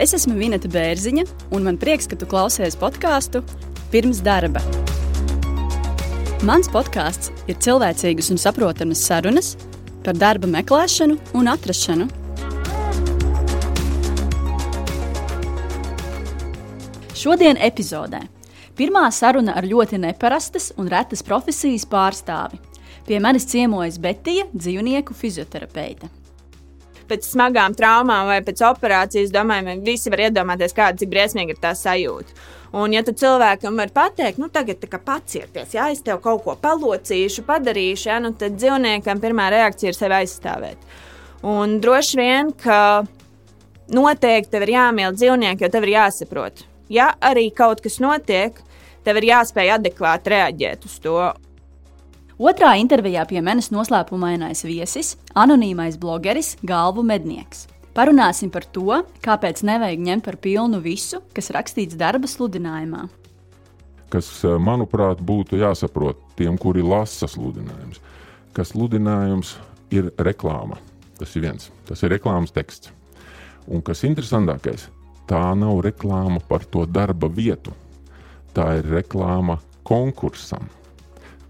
Es esmu Vineta Bērziņa, un man prieks, ka tu klausies podkāstu pirms darba. Mans podkāsts ir cilvēcīgas un saprotamas sarunas par darba meklēšanu un atrašanu. Šodien epizodē pirmā saruna ar ļoti neparastas un retas profesijas pārstāvi. Pie manis ciemojas Betija, dzīvnieku fizioterapeite pēc smagām traumām vai pēc operācijas, domāju, visi var iedomāties, kāda cik briesmīga ir tā sajūta. Un, ja tu cilvēkam var pateikt, nu, tagad pacieties, ja es tev kaut ko palocīšu, padarīšu, ja, nu, tad dzīvniekam pirmā reakcija ir sevi aizstāvēt. Un droši vien, ka noteikti tev ir jāmīl dzīvnieki, jo tev ir jāsaprot, ja arī kaut kas notiek, tev ir jāspēj adekvāti reaģēt uz to. Otrā intervijā pie manis noslēpumainais viesis, anonīmais blogeris Galvu Mednieks. Parunāsim par to, kāpēc nevajag ņemt par pilnu visu, kas rakstīts darba sludinājumā. Kas, eh, manuprāt, būtu jāsaprot tiem, kuri lasa sludinājumus, ka sludinājums ir reklāma. Tas ir viens, tas ir reklāmas teksts. Un kas interesantākais, tā nav reklāma par to darba vietu. Tā ir reklāma konkursam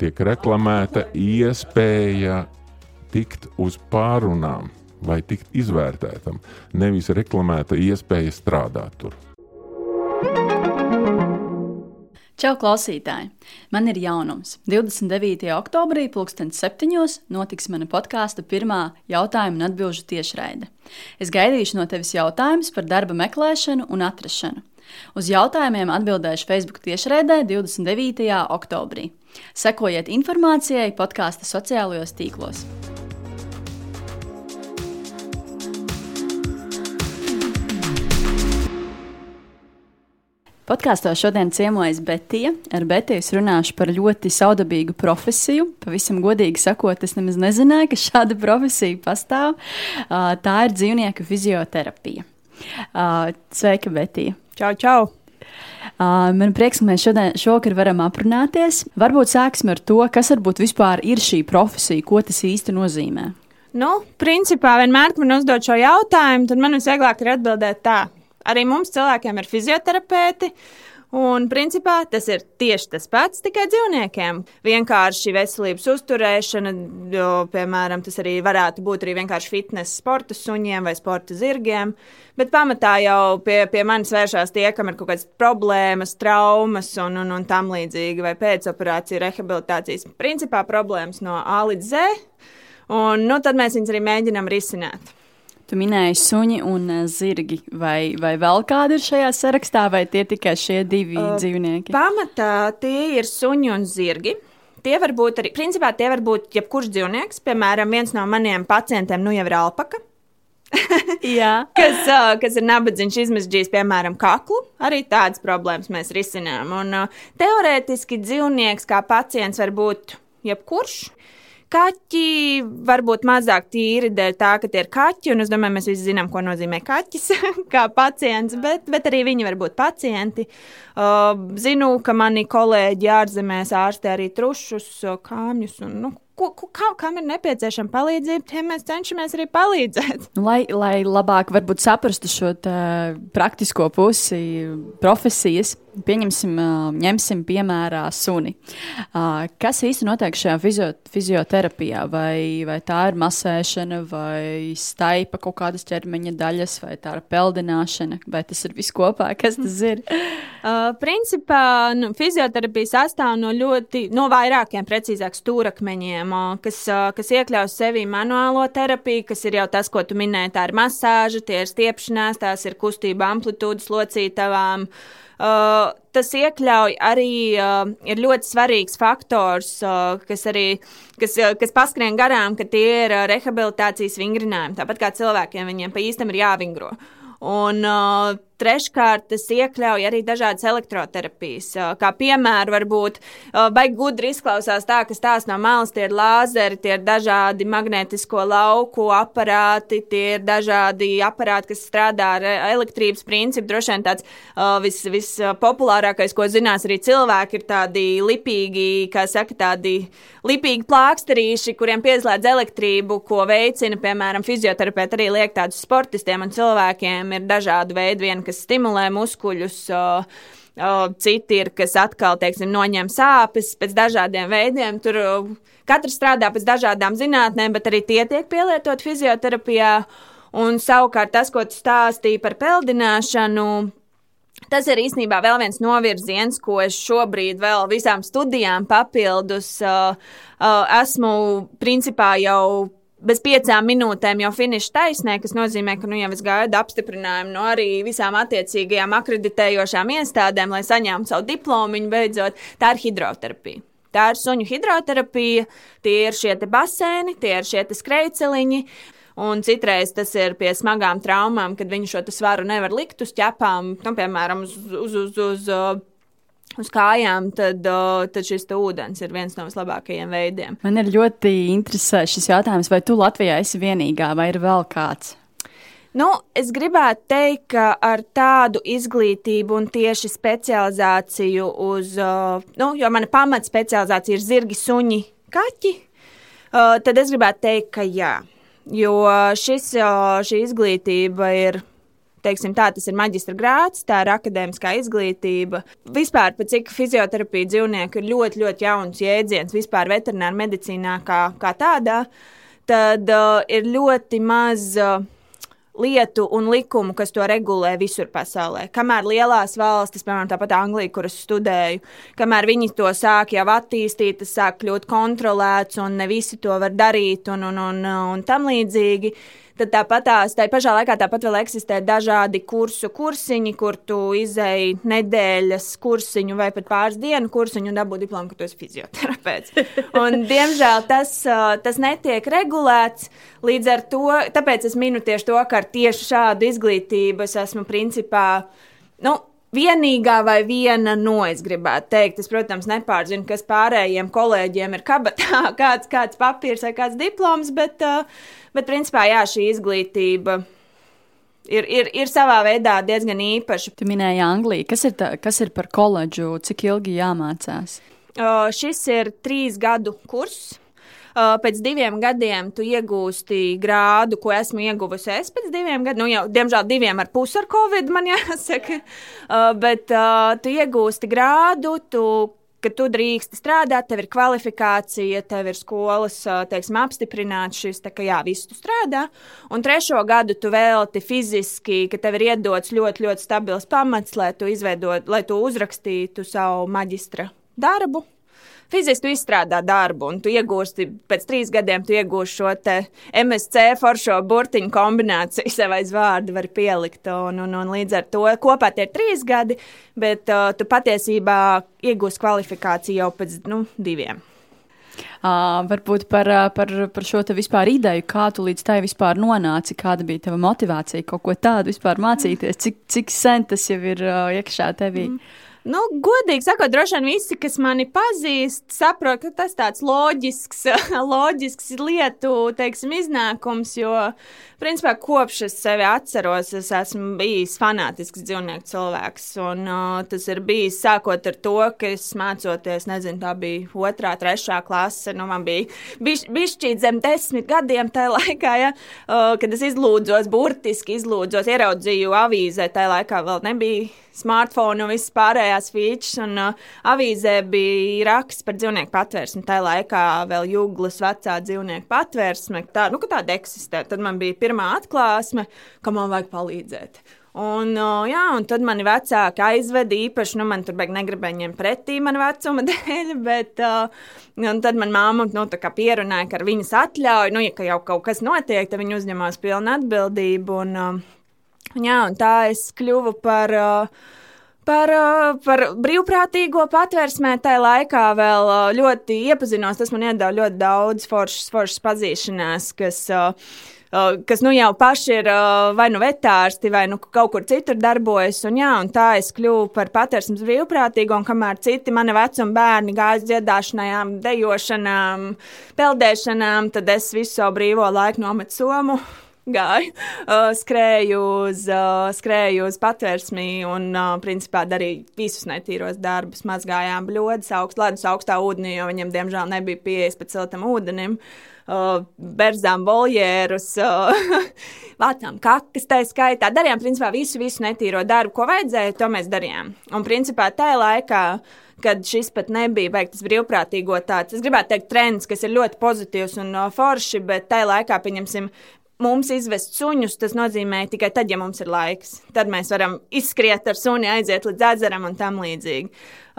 tiek reklamēta iespēja tikt uz pārunām vai tikt izvērtētam, nevis reklamēta iespēja strādāt tur. Čau, klausītāji! Man ir jaunums. 29. oktobrī, 2007. notiks mana podkāstu pirmā jautājuma un atbildžu tiešraide. Es gaidīšu no tevis jautājumus par darba meklēšanu un atrašanu. Uz jautājumiem atbildēšu Facebook tiešraidē 29. oktobrī. Sekojiet informācijai podkāstu sociālajos tīklos. Podkāstā šodien ciemojas Betija. Ar Betiju runāšu par ļoti saudabīgu profesiju. Pavisam godīgi sakot, es nemaz nezināju, ka šāda profesija pastāv. Tā ir dzīvnieku fizioterapija. Sveika, Betija! Čau, čau! Uh, man prieks, ka mēs šodien, šovakar varam aprunāties. Varbūt sāksim ar to, kas varbūt vispār ir šī profesija, ko tas īsti nozīmē. Nu, principā, vienmēr, kad man uzdod šo jautājumu, tad man visvieglāk ir atbildēt tā. Arī mums cilvēkiem ir fizioterapeiti. Uh, Un, principā, tas ir tieši tas pats, tikai dzīvniekiem. Vienkārši veselības uzturēšana, jo, piemēram, tas arī varētu būt arī vienkārši fitnesa sporta suņiem vai sporta zirgiem. Bet pamatā jau pie, pie manis vēršās tie, kam ir kaut kādas problēmas, traumas un, un, un tam līdzīgi, vai pēcoperācija, rehabilitācijas. Principā problēmas no A līdz Z. Un nu, tad mēs viņus arī mēģinām risināt. Tu minēji suņi un uh, zirgi. Vai, vai vēl kādi ir šajā sarakstā, vai tie tikai šie divi uh, dzīvnieki? Pamatā tie ir suņi un zirgi. Tie var būt arī, principā, tie var būt jebkurš dzīvnieks. Piemēram, viens no maniem pacientiem nu jau ir alpaka. kas, uh, kas ir nabadzīgs, izmežģījis, piemēram, kaklu. Arī tādas problēmas mēs risinām. Un, uh, teorētiski dzīvnieks kā pacients var būt jebkurš. Kaķi varbūt mazāk tīri dēļ tā, ka tie ir kaķi, un es domāju, mēs visi zinām, ko nozīmē kaķis kā pacients, bet, bet arī viņi var būt pacienti. Uh, zinu, ka mani kolēģi ārzemēs ārstē arī trušus, kāmjus un nu, ko, ko, kā, kam ir nepieciešama palīdzība, tiem mēs cenšamies arī palīdzēt. Lai, lai labāk saprastu šo praktisko pusi profesijas, pieņemsim, ņemsim piemērā suni. Kas īsti notiek šajā fizio, fizioterapijā? Vai, vai tā ir masēšana, vai staipa kaut kādas ķermeņa daļas, vai tā ir peldināšana, vai tas ir viss kopā? Kas tas ir? Uh, principā nu, fizioterapija sastāv no ļoti, no vairākiem, precīzāk, stūrakmeņiem, kas, kas iekļaus sevī manuālo terapiju, kas ir jau tas, ko tu minēji, tā ir masāža, tie ir stiepšanās, tās ir kustība amplitūdas locītavām. Uh, tas iekļauj arī uh, ir ļoti svarīgs faktors, uh, kas arī kas, uh, kas paskrien garām, ka tie ir uh, rehabilitācijas vingrinājumi. Tāpat kā cilvēkiem, viņiem pa īstam ir jāvingro. Un, uh, treškārt tas iekļauj arī dažādas elektroterapijas. Kā piemēram, varbūt baigi gudri izklausās tā, ka tās no malas tie ir lāzeri, tie ir dažādi magnētisko lauku aparāti, tie ir dažādi aparāti, kas strādā ar elektrības principu. Droši vien tāds vis, vispopulārākais, ko zinās arī cilvēki, ir tādi lipīgi, kā saka, tādi lipīgi plāksterīši, kuriem pieslēdz elektrību, ko veicina, piemēram, fizioterapeiti arī liek tādus sportistiem un cilvēkiem ir dažādi veidi, vien, kas stimulē muskuļus. Citi ir, kas atkal, teiksim, noņem sāpes pēc dažādiem veidiem. Tur katrs strādā pēc dažādām zinātnēm, bet arī tie tiek pielietot fizioterapijā. Un savukārt tas, ko tu stāstīji par peldināšanu, Tas ir īstenībā vēl viens novirziens, ko es šobrīd vēl visām studijām papildus uh, uh, esmu principā jau bez piecām minūtēm jau finiša taisnē, kas nozīmē, ka nu, jau es gaidu apstiprinājumu no arī visām attiecīgajām akreditējošām iestādēm, lai saņemtu savu diplomu beidzot. Tā ir hidroterapija. Tā ir suņu hidroterapija, tie ir šie baseini, tie ir šie skrejceliņi. Un citreiz tas ir pie smagām traumām, kad viņi šo svaru nevar likt uz ķepām, nu, piemēram, uz, uz, uz, uz uz kājām, tad, tad šis ūdens ir viens no vislabākajiem veidiem. Man ir ļoti interesants šis jautājums, vai tu Latvijā esi vienīgā vai ir vēl kāds? Nu, es gribētu teikt, ka ar tādu izglītību un tieši specializāciju uz, nu, jo mana pamatspecializācija ir zirgi, suņi, kaķi, tad es gribētu teikt, ka jā. Jo šis, šī izglītība ir teiksim, tā, tas ir maģistra grāts, tā ir akadēmiskā izglītība. Vispār, cik fizioterapija dzīvnieku ir ļoti, ļoti jauns jēdziens vispār veterinārā medicīnā kā, kā tādā, tad uh, ir ļoti maz. Uh, lietu un likumu, kas to regulē visur pasaulē. Kamēr lielās valstis, piemēram, tāpat Anglija, kuras studēju, kamēr viņi to sāk jau attīstīt, tas sāk kļūt kontrolēts, un ne visi to var darīt, un, un, un, un tam līdzīgi. Tad tāpat tās, tā pašā laikā tāpat vēl eksistē dažādi kursu kursiņi, kur tu izēji nedēļas kursiņu vai pat pāris dienu kursiņu un dabū diplomu, ka tu esi fizioterapeits. Un, diemžēl tas, tas netiek regulēts. Līdz ar to, tāpēc es minu tieši to, ka ar tieši šādu izglītību es esmu principā. Nu, vienīgā vai viena no, es gribētu teikt. Es, protams, nepārzinu, kas pārējiem kolēģiem ir kabatā, kāds, kāds papīrs vai kāds diploms, bet, bet principā jā, šī izglītība. Ir, ir, ir savā veidā diezgan īpaša. Tu minēji Angliju. Kas ir, tā, kas ir par koledžu? Cik ilgi jāmācās? Uh, šis ir trīs gadu kurs. Uh, pēc diviem gadiem tu iegūsti grādu, ko esmu ieguvusi es pēc diviem gadiem. Nu, jau, diemžēl diviem ar pusi ar covid man jāsaka. Uh, bet uh, tu iegūsti grādu, tu ka tu drīksti strādāt, tev ir kvalifikācija, tev ir skolas teiksim, apstiprināts šis, tā, ka jā, viss tu strādā. Un trešo gadu tu velti fiziski, ka tev ir iedots ļoti, ļoti stabils pamats, lai tu, izveidot, lai tu uzrakstītu savu maģistra darbu fiziski tu izstrādā darbu, un tu iegūsti pēc trīs gadiem, tu iegūsi šo MSC foršo burtiņu kombināciju, sev aiz vārdu var pielikt. Un, un, un līdz ar to kopā tie ir trīs gadi, bet uh, tu patiesībā iegūsi kvalifikāciju jau pēc nu, diviem. Uh, varbūt par, par, par šo te vispār ideju, kā tu līdz tai vispār nonāci, kāda bija tava motivācija kaut ko tādu vispār mācīties, cik, cik sen tas jau ir uh, iekšā tevī. Mm. Nu, godīgi sakot, droši vien visi, kas mani pazīst, saprot, ka tas tāds loģisks, loģisks lietu teiksim, iznākums. Jo, principā, kopš es sevi atceros, es esmu bijis fanātisks dzīvnieku cilvēks. Un, uh, tas ir bijis sākot ar to, ka es mācoties, nezinu, tā bija otrā, trešā klase. Nu, man bija bišķīt zem desmit gadiem tajā laikā, ja, uh, kad es izlūdzos, burtiski izlūdzos, ieraudzīju avīzē. Tajā laikā vēl nebija smartphone un viss pārējās features. Un uh, avīzē bija raksts par dzīvnieku patvērsmi. Tā laikā vēl jūglas vecā dzīvnieku patvērsme. Tā, nu, tāda eksistē. Tad man bija pirmā atklāsme, ka man vajag palīdzēt. Un, uh, jā, un tad mani vecāki aizveda īpaši, nu, man tur beigas negribēja ņemt pretī man vecuma dēļ, bet uh, tad man māma nu, pierunāja, ka ar viņas atļauju, nu, ja jau kaut kas notiek, tad viņi uzņemās pilnu atbildību. Un, uh, Jā, un tā es kļuvu par. Uh, Par, par brīvprātīgo patvērsmē tajā laikā vēl ļoti iepazinos. Tas man iedeva ļoti daudz foršas, foršas pazīšanās, kas kas nu jau paši ir vai nu vetārsti, vai nu kaut kur citur darbojas. Un, jā, un tā es kļuvu par patvērsmes brīvprātīgu, un kamēr citi mani vecuma bērni gāja dziedāšanām, dejošanām, peldēšanām, tad es visu savu brīvo laiku nometu somu gāju, uh, skrēju uz, uh, skrēju uz patvērsmī un, uh, principā, darīju visus netīros darbus. Mazgājām bļodas, augst, ledus augstā ūdenī, jo viņiem, diemžēl, nebija pieejas pat siltam ūdenim. Uh, berzām voljērus, uh, vācām kakas, tā skaitā. Darījām, principā, visu, visu netīro darbu, ko vajadzēja, to mēs darījām. Un, principā, tajā laikā, kad šis pat nebija beigts brīvprātīgo tāds, es gribētu teikt, trends, kas ir ļoti pozitīvs un uh, forši, bet tajā laikā, pieņemsim, mums izvest suņus, tas nozīmē tikai tad, ja mums ir laiks. Tad mēs varam izskriet ar suni, aiziet līdz ezeram un tam līdzīgi.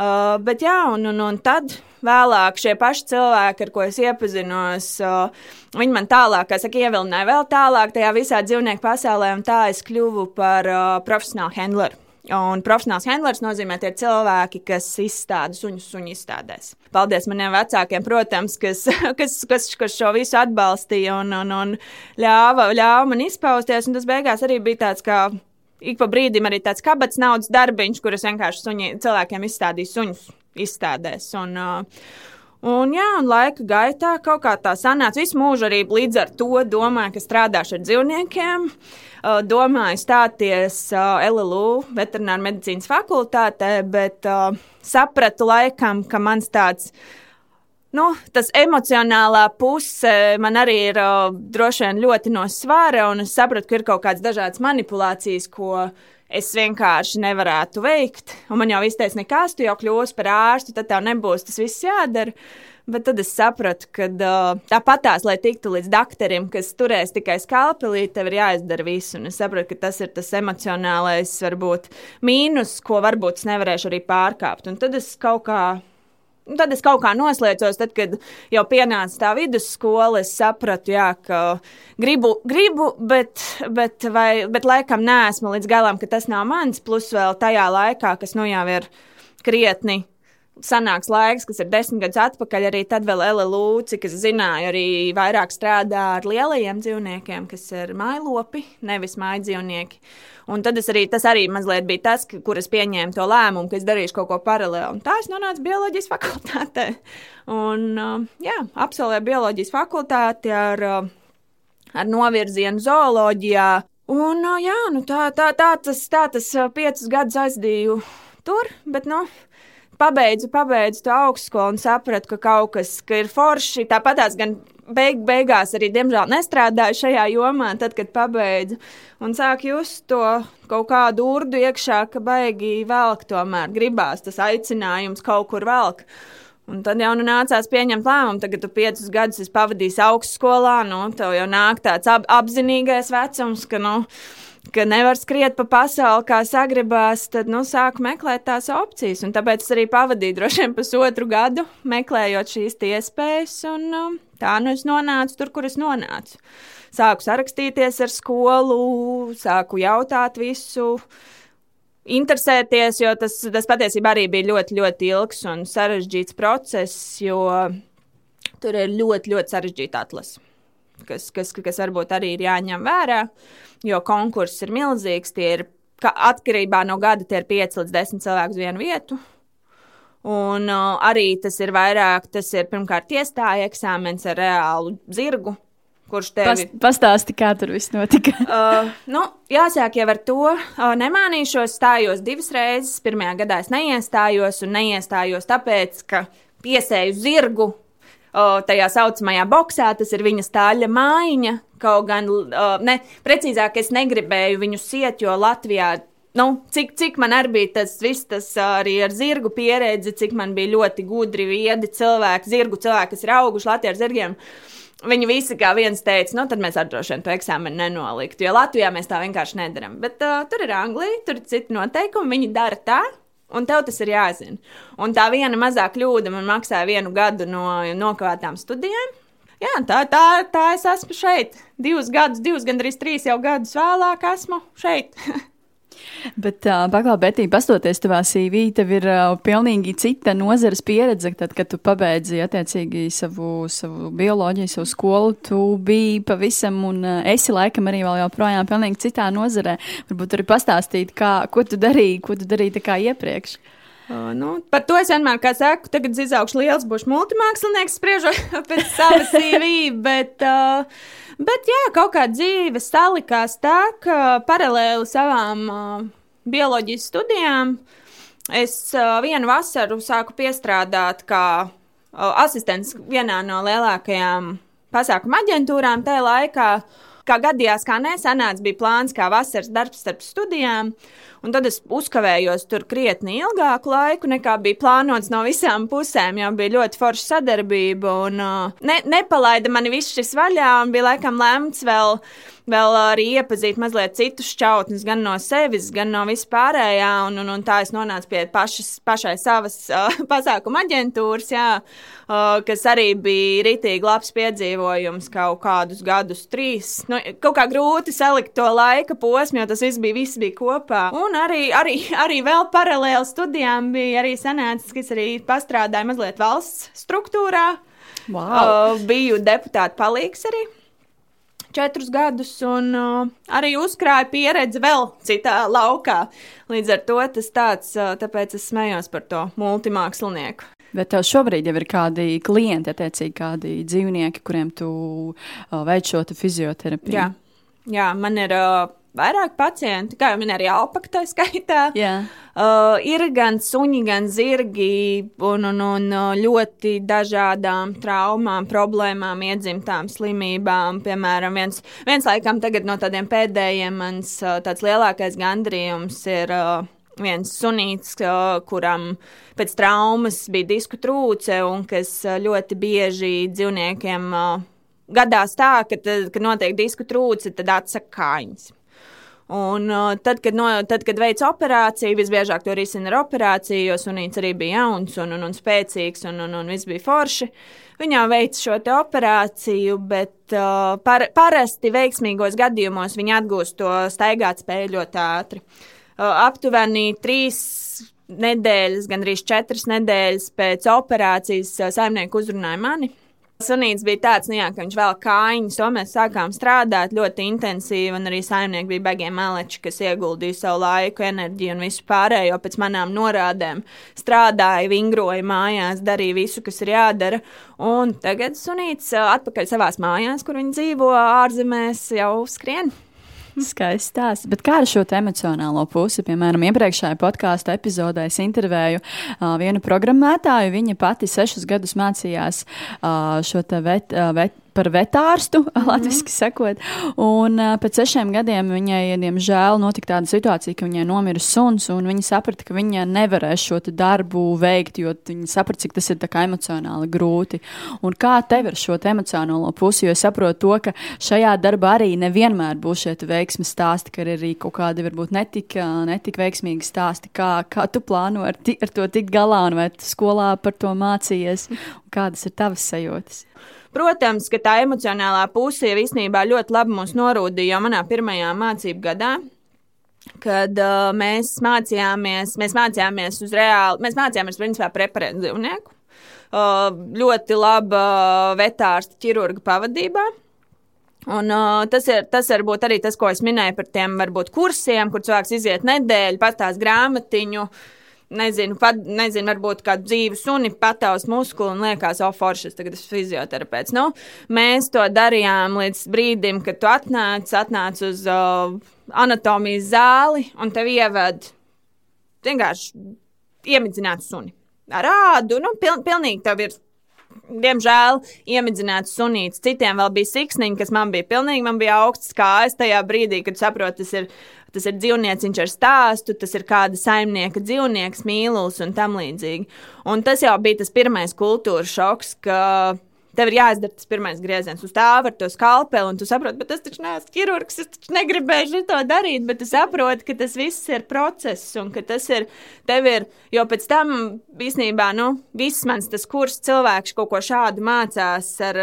Uh, bet jā, un, un, un tad vēlāk šie paši cilvēki, ar ko es iepazinos, uh, viņi man tālāk, kā saka, ievilināja vēl tālāk tajā visā dzīvnieku pasaulē, un tā es kļuvu par uh, profesionālu handleru. Un profesionāls handlers nozīmē tie cilvēki, kas izstāda suņus suņu izstādēs. Paldies maniem vecākiem, protams, kas, kas, kas, kas šo visu atbalstīja un, un, un ļāva, ļāva man izpausties. Un tas beigās arī bija tāds kā ik pa brīdim arī tāds kabats naudas darbiņš, kurus vienkārši suņi, cilvēkiem izstādīja suņus izstādēs. Un, uh, Un, jā, un laika gaitā kaut kā tā sanāca. Visu mūžu arī līdz ar to domāju, ka strādāšu ar dzīvniekiem. Domāju stāties LLU veterināru medicīnas fakultātē, bet sapratu laikam, ka mans tāds. Nu, tas emocionālā puse man arī ir droši vien ļoti no svara, un es sapratu, ka ir kaut kādas dažādas manipulācijas, ko es vienkārši nevarētu veikt. Un man jau viss teica, nekas, tu jau kļūsi par ārstu, tad tev nebūs tas viss jādara. Bet tad es sapratu, ka tāpatās, lai tiktu līdz doktoram, kas turēs tikai skalpelī, tev ir jāizdara viss. Un es sapratu, ka tas ir tas emocionālais, varbūt mīnus, ko varbūt es nevarēšu arī pārkāpt. Un tad es kaut kā Un tad es kaut kā noslēdzos, tad, kad jau pienāca tā vidusskola, es sapratu, jā, ka gribu, gribu bet, bet, vai, bet laikam neesmu līdz galam, ka tas nav mans. Plus vēl tajā laikā, kas nu jau ir krietni sanāks laiks, kas ir desmit gadus atpakaļ, arī tad vēl LLU, cik es zināju, arī vairāk strādā ar lielajiem dzīvniekiem, kas ir mailopi, nevis mājdzīvnieki. Un tad arī, tas arī mazliet bija tas, kur es pieņēmu to lēmumu, ka es darīšu kaut ko paralēli. Un tā es nonācu bioloģijas fakultātē. Un, uh, jā, absolvēju bioloģijas fakultāti ar, uh, ar novirzienu zooloģijā. Un, uh, jā, nu tā, tā, tā, tas, tā tas piecus gadus aizdīju tur, bet, nu, pabeidzu, pabeidzu to augstskolu un sapratu, ka kaut kas ka ir forši. Tāpat gan beig, beigās arī, diemžēl, nestrādāju šajā jomā, tad, kad pabeidzu. Un sāku just to kaut kādu urdu iekšā, ka baigi velk tomēr gribās tas aicinājums kaut kur velk. Un tad jau nu nācās pieņemt lēmumu, tagad tu piecus gadus pavadīsi augstskolā, nu, tev jau nāk tāds ap, apzinīgais vecums, ka, nu, ka nevar skriet pa pasauli, kā sagribās, tad nu, sāku meklēt tās opcijas. Un tāpēc es arī pavadīju droši vien pusotru gadu meklējot šīs iespējas. Un, um, tā nu es nonācu tur, kur es nonācu. Sāku sarakstīties ar skolu, sāku jautāt visu. Interesēties, jo tas, tas patiesībā arī bija ļoti, ļoti ilgs un sarežģīts process, jo tur ir ļoti, ļoti sarežģīta atlase, kas, kas, kas varbūt arī ir jāņem vērā, jo konkurss ir milzīgs. Ir atkarībā no gada tie ir 5 līdz 10 cilvēku uz vienu vietu. Un uh, arī tas ir vairāk, tas ir pirmkārt iestāja eksāmens ar reālu zirgu. Kurš tevi... Pas, pastāsti, kā tur viss notika? uh, nu, jāsāk jau ar to, uh, nemānīšos, stājos divas reizes. Pirmajā gadā es neiestājos, un neiestājos tāpēc, ka piesēju zirgu uh, tajā saucamajā boxā, tas ir viņa stāļa mājiņa. Kaut gan, uh, ne, precīzāk, es negribēju viņu siet, jo Latvijā nu, cik, cik man arī bija tas viss, tas arī ar zirgu pieredzi, cik man bija ļoti gudri, viedi cilvēki, zirgu cilvēki, kas ir auguši Latvijā ar zirgiem. Viņi visi kā viens teica, nu, tad mēs ar droši vien to eksāmenu nenoliktu, jo Latvijā mēs tā vienkārši nedaram. Bet uh, tur ir Anglija, tur ir citi noteikumi, viņi dara tā, un tev tas ir jāzina. Un tā viena mazā kļūda man maksāja vienu gadu no nokavētām studijām. Jā, tā, tā, tā es esmu šeit. Divus gadus, divus, gandrīz trīs jau gadus vēlāk esmu šeit. Bet, uh, Betī, pastoties tavā CV, tev ir uh, pilnīgi cita nozares pieredze. Tad, kad tu pabeidzi attiecīgi savu, savu bioloģiju, savu skolu, tu biji pavisam un uh, esi laikam arī vēl joprojām pilnīgi citā nozarē. Varbūt arī pastāstīt, kā, ko tu darīji, ko tu darīji iepriekš. Uh, nu, par to es vienmēr saku, tagad izaugšu liels, būšu multimākslinieks, spriežot pēc savas CV. Bet, uh, bet jā, kaut kā dzīve salikās tā, ka paralēli savām uh, bioloģijas studijām es uh, vienu vasaru sāku piestrādāt kā uh, asistents vienā no lielākajām pasākuma aģentūrām tajā laikā. Kā gadījās, kā nesanāca, bija plāns kā vasaras darbs starp studijām. Un tad es uzkavējos tur krietni ilgāku laiku, nekā bija plānots no visām pusēm. Jau bija ļoti forša sadarbība, un uh, ne, nepalaida mani viss šis vaļā. Bija laikam lemts vēl vēl arī iepazīt mazliet citus šķautnes, gan no sevis, gan no vispārējā. Un, un, un tā es nonācu pie pašas, pašai savas uh, pasākuma aģentūras, jā, uh, kas arī bija rītīgi labs piedzīvojums kaut kādus gadus, trīs. Nu, kaut kā grūti salikt to laika posmu, jo tas viss bija, viss bija kopā. Un arī, arī, arī vēl paralēli studijām bija arī sanācis, kas arī pastrādāja mazliet valsts struktūrā. Wow. Uh, biju deputāta palīgs arī četrus gadus, un uh, arī uzkrāja pieredzi vēl citā laukā. Līdz ar to tas tāds, uh, tāpēc es smējos par to multimākslinieku. Bet tev šobrīd jau ir kādi klienti, attiecīgi kādi dzīvnieki, kuriem tu uh, veic šo fizioterapiju? Jā, jā man ir. Uh, vairāk pacienti, kā jau minēja, arī alpaka tā skaitā. Yeah. Uh, ir gan suņi, gan zirgi, un, un, un uh, ļoti dažādām traumām, problēmām, iedzimtām slimībām. Piemēram, viens, viens laikam no tādiem pēdējiem mans uh, lielākais gandrījums ir. Uh, viens sunīts, uh, kuram pēc traumas bija disku trūce, un kas uh, ļoti bieži dzīvniekiem gadās tā, ka, kad notiek disku trūce, tad atsaka kājas. Un, uh, tad, kad, no, tad, kad veids operāciju, visbiežāk to risina ar operāciju, jo sunīts arī bija jauns un, un, un spēcīgs, un, un, un viss bija forši. Viņā veic šo operāciju, bet uh, par, parasti veiksmīgos gadījumos viņi atgūst to staigāt spēju ļoti ātri. Uh, aptuveni trīs nedēļas, gandrīz četras nedēļas pēc operācijas uh, saimnieku uzrunāja mani Sunīts bija tāds, nu jā, ka viņš vēl kājiņas, to mēs sākām strādāt ļoti intensīvi, un arī saimnieki bija beigiem maleči, kas ieguldīja savu laiku, enerģiju un visu pārējo pēc manām norādēm. Strādāja, vingroja mājās, darīja visu, kas ir jādara, un tagad Sunīts atpakaļ savās mājās, kur viņi dzīvo ārzemēs, jau skrien. Skaists stāsts. Bet kā ar šo emocionālo pusi? Piemēram, iepriekšējā podkāstu epizodē es intervēju uh, vienu programmētāju. Viņa pati sešus gadus mācījās uh, šo vet, uh, vet, par vetārstu, mm -hmm. latviešu sakot. Un uh, pēc sešiem gadiem viņai, diemžēl, notika tāda situācija, ka viņai nomira suns, un viņa saprata, ka viņa nevarēs šo darbu veikt, jo viņa saprata, cik tas ir emocionāli grūti. Un kā tev ir šo emocionālo pusi, jo es saprotu to, ka šajā darbā arī nevienmēr būs šie veiksmes stāsti, ka ir arī kaut kādi varbūt netik, netik veiksmīgi stāsti. Kā, kā tu plāno ar, ar to tikt galā, un vai tu skolā par to mācījies, un kādas ir tavas sajūtas? Protams, ka tā emocionālā puse jau īstenībā ļoti labi mūs norūdīja jau manā pirmajā mācību gadā. Kad uh, mēs mācījāmies, mēs mācījāmies uz reāli, mēs mācījāmies principā preparēt dzīvnieku. Uh, ļoti laba vetārsta ķirurga pavadībā. Un, uh, tas, ir, tas varbūt arī tas, ko es minēju par tiem varbūt, kursiem, kur cilvēks iziet nedēļu, pastāst grāmatiņu, uh, nezinu, pat, nezinu, varbūt kādu dzīvu suni pataus muskuli un liekas, oh, foršas, tagad esmu fizioterapeits. Nu, mēs to darījām līdz brīdim, kad tu atnāc, atnāc uz uh, anatomijas zāli un tev ieved vienkārši iemidzināt suni. Ar ādu, nu, pil, pilnīgi tev ir. Diemžēl iemidzināts sunīts. Citiem vēl bija siksniņi, kas man bija pilnīgi, man bija augsts kājas tajā brīdī, kad saprotu, tas ir tas ir dzīvnieciņš ar stāstu, tas ir kāda saimnieka dzīvnieks, mīlulis un tam līdzīgi. Un tas jau bija tas pirmais kultūras šoks, ka Tev ir jāizdara tas pirmais grieziens, uz tā ar to skalpeli, un tu saproti, bet es taču neesmu ķirurgs, es taču negribēju to darīt, bet tu saproti, ka tas viss ir process, un ka tas ir, tev ir, jo pēc tam, īstenībā, nu, viss mans tas kurs cilvēks kaut ko šādu mācās ar,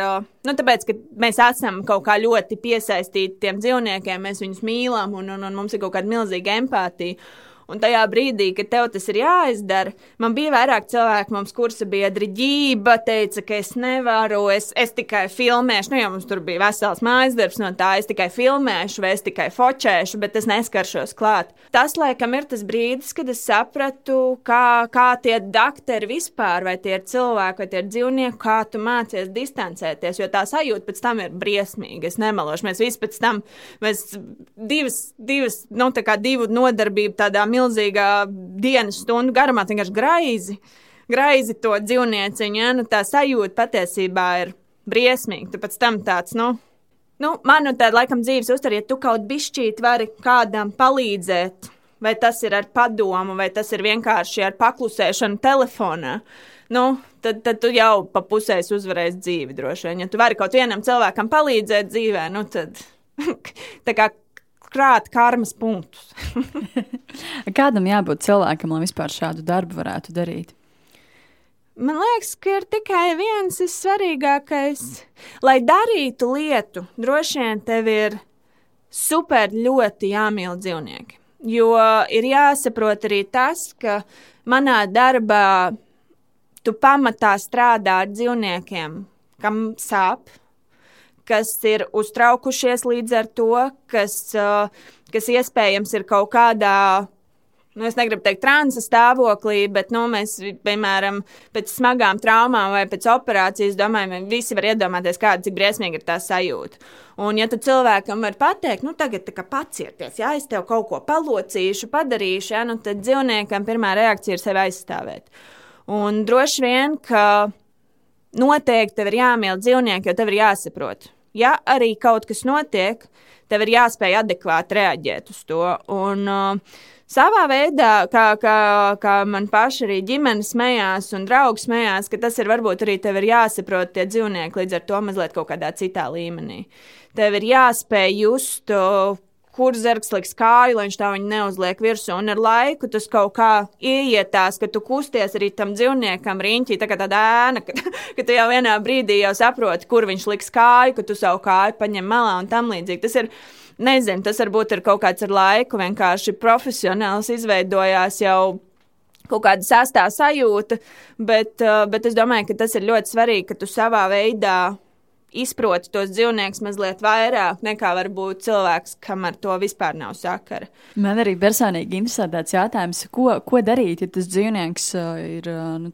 nu, tāpēc, ka mēs esam kaut kā ļoti piesaistīti tiem dzīvniekiem, mēs viņus mīlam, un, un, un mums ir kaut kāda milzīga empātija. Un tajā brīdī, kad tev tas ir jāizdara, man bija vairāk cilvēku, mums kursa biedri ģība, teica, ka es nevaru, es, es tikai filmēšu. Nu, jau mums tur bija vesels mājas darbs no tā, es tikai filmēšu, vai es tikai fočēšu, bet es neskaršos klāt. Tas, laikam, ir tas brīdis, kad es sapratu, kā, kā tie dakteri vispār, vai tie ir cilvēki, vai tie ir dzīvnieki, kā tu mācies distancēties, jo tā sajūta pēc tam ir briesmīga. Es nemelošu, mēs visi pēc tam, mēs divas, divas, nu, tā kā divu nodarbību tādā milzīgā milzīgā dienas stundu garumā, vienkārši graizi, graizi to dzīvnieciņu. Ja? Nu, tā sajūta patiesībā ir briesmīga. Tu pēc tam tāds, nu, nu man nu tāda laikam dzīves uztver, ja tu kaut bišķīt vari kādam palīdzēt. Vai tas ir ar padomu, vai tas ir vienkārši ar paklusēšanu telefonā. Nu, tad, tad tu jau pa pusēs uzvarēsi dzīvi droši vien. Ja tu vari kaut vienam cilvēkam palīdzēt dzīvē, nu tad tā kā krāt karmas punktus. Kādam jābūt cilvēkam, lai vispār šādu darbu varētu darīt? Man liekas, ka ir tikai viens svarīgākais. Lai darītu lietu, droši vien tev ir super ļoti jāmīl dzīvnieki. Jo ir jāsaprot arī tas, ka manā darbā tu pamatā strādā ar dzīvniekiem, kam sāp, kas ir uztraukušies līdz ar to, kas, kas iespējams ir kaut kādā nu, es negribu teikt, transa stāvoklī, bet nu, mēs, piemēram, pēc smagām traumām vai pēc operācijas, domājam, visi var iedomāties, kāda cik briesmīga ir tā sajūta. Un, ja tu cilvēkam var pateikt, nu, tagad pacieties, ja es tev kaut ko palocīšu, padarīšu, ja, nu, tad dzīvniekam pirmā reakcija ir sevi aizstāvēt. Un droši vien, ka noteikti tev ir jāmīl dzīvnieki, jo tev ir jāsaprot ja arī kaut kas notiek, tev ir jāspēj adekvāti reaģēt uz to. Un, uh, savā veidā, kā, kā, kā man paši arī ģimene smējās un draugi smējās, ka tas ir varbūt arī tev ir jāsaprot tie dzīvnieki līdz ar to mazliet kaut kādā citā līmenī. Tev ir jāspēj just kur zirgs liks kāju, lai viņš tā viņu neuzliek virsū. Un ar laiku tas kaut kā ieietās, ka tu kusties arī tam dzīvniekam riņķī, tā kā tāda ēna, ka, ka tu jau vienā brīdī jau saproti, kur viņš liks kāju, ka tu savu kāju paņem malā un tam līdzīgi. Tas ir, nezinu, tas varbūt ir kaut kāds ar laiku vienkārši profesionāls izveidojās jau kaut kāda sastā sajūta, bet, bet es domāju, ka tas ir ļoti svarīgi, ka tu savā veidā izproti tos dzīvniekus mazliet vairāk nekā varbūt cilvēks, kam ar to vispār nav sakara. Man arī personīgi interesē tāds jautājums, ko, ko darīt, ja tas dzīvnieks uh, ir uh, nu,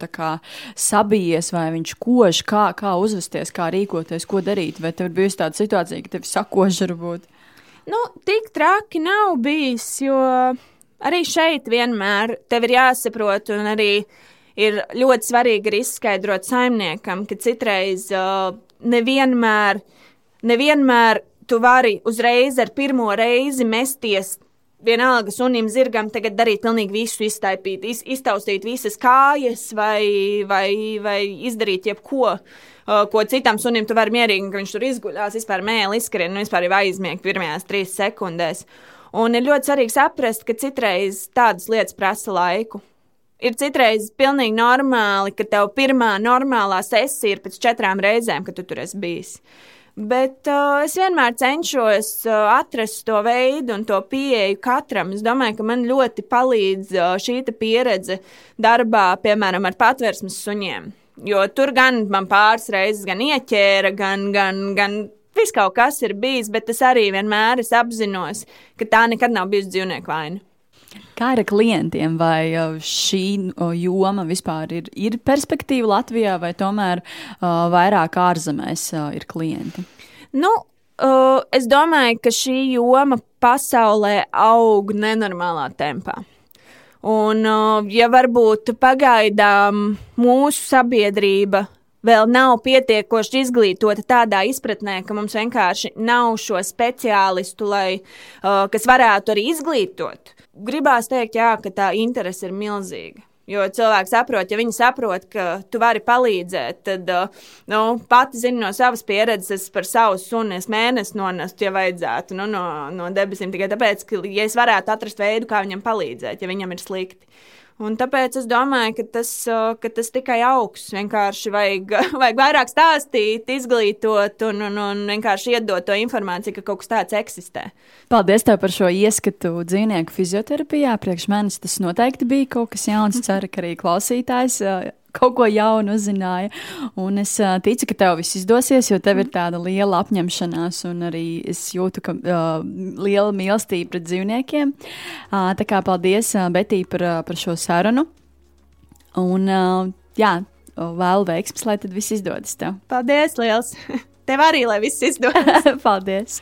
sabijies vai viņš kož, kā, kā uzvesties, kā rīkoties, ko darīt. Vai tev ir bijusi tāda situācija, ka tevi sakož varbūt? Nu, tik traki nav bijis, jo arī šeit vienmēr tev ir jāsaprot un arī ir ļoti svarīgi arī izskaidrot saimniekam, ka citreiz uh, nevienmēr, nevienmēr tu vari uzreiz ar pirmo reizi mesties. Vienalga sunim, zirgam, tagad darīt pilnīgi visu, iztaipīt, iz, iztaustīt visas kājas vai, vai, vai izdarīt jebko, uh, ko citam sunim tu vari mierīgi, ka viņš tur izguļās, vispār mēli izskrien, nu vispār jau aizmiegt pirmajās trīs sekundēs. Un ir ļoti svarīgi saprast, ka citreiz tādas lietas prasa laiku ir citreiz pilnīgi normāli, ka tev pirmā normālā sesija ir pēc četrām reizēm, kad tu tur esi bijis. Bet uh, es vienmēr cenšos uh, atrast to veidu un to pieeju katram. Es domāju, ka man ļoti palīdz uh, šī pieredze darbā, piemēram, ar patvērsmes suņiem. Jo tur gan man pāris reizes gan ieķēra, gan, gan, gan viss kaut kas ir bijis, bet es arī vienmēr es apzinos, ka tā nekad nav bijusi dzīvnieku vaina. Kā ir ar klientiem? Vai šī joma vispār ir, ir perspektīva Latvijā, vai tomēr uh, vairāk ārzemēs uh, ir klienti? Nu, uh, es domāju, ka šī joma pasaulē aug nenormālā tempā. Un, uh, ja varbūt pagaidām mūsu sabiedrība vēl nav pietiekoši izglītota tādā izpratnē, ka mums vienkārši nav šo speciālistu, lai, uh, kas varētu arī izglītot. Gribās teikt, jā, ka tā interese ir milzīga. Jo cilvēki saprot, ja viņi saprot, ka tu vari palīdzēt, tad nu, pati zini no savas pieredzes, par savu sunu es mēnesi nonestu, ja vajadzētu nu, no, no debesīm. Tikai tāpēc, ka ja es varētu atrast veidu, kā viņam palīdzēt, ja viņam ir slikti. Un tāpēc es domāju, ka tas, ka tas tikai augs. Vienkārši vajag, vajag vairāk stāstīt, izglītot un, un, un vienkārši iedot to informāciju, ka kaut kas tāds eksistē. Paldies tev par šo ieskatu dzīvnieku fizioterapijā. Priekš manis tas noteikti bija kaut kas jauns. Ceru, ka arī klausītājs kaut ko jaunu uzzināja. Un es uh, ticu, ka tev viss izdosies, jo tev ir tāda liela apņemšanās, un arī es jūtu, ka uh, liela mīlestība pret dzīvniekiem. Uh, tā kā paldies, uh, Betī, par, uh, par šo sarunu. Un, uh, jā, vēlu veiksmus, lai tad viss izdodas tev. Paldies, liels! Tev arī, lai viss izdodas! paldies!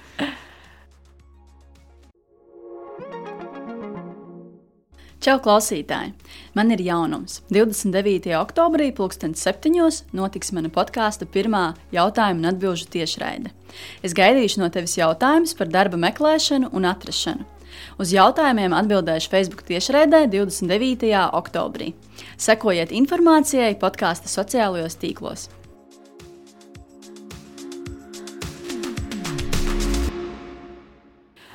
Čau, klausītāji! Man ir jaunums. 29. oktobrī, 2007. notiks mana podkāstu pirmā jautājuma un atbildžu tiešraide. Es gaidīšu no tevis jautājumus par darba meklēšanu un atrašanu. Uz jautājumiem atbildēšu Facebook tiešraidē 29. oktobrī. Sekojiet informācijai podkāstu sociālajos tīklos.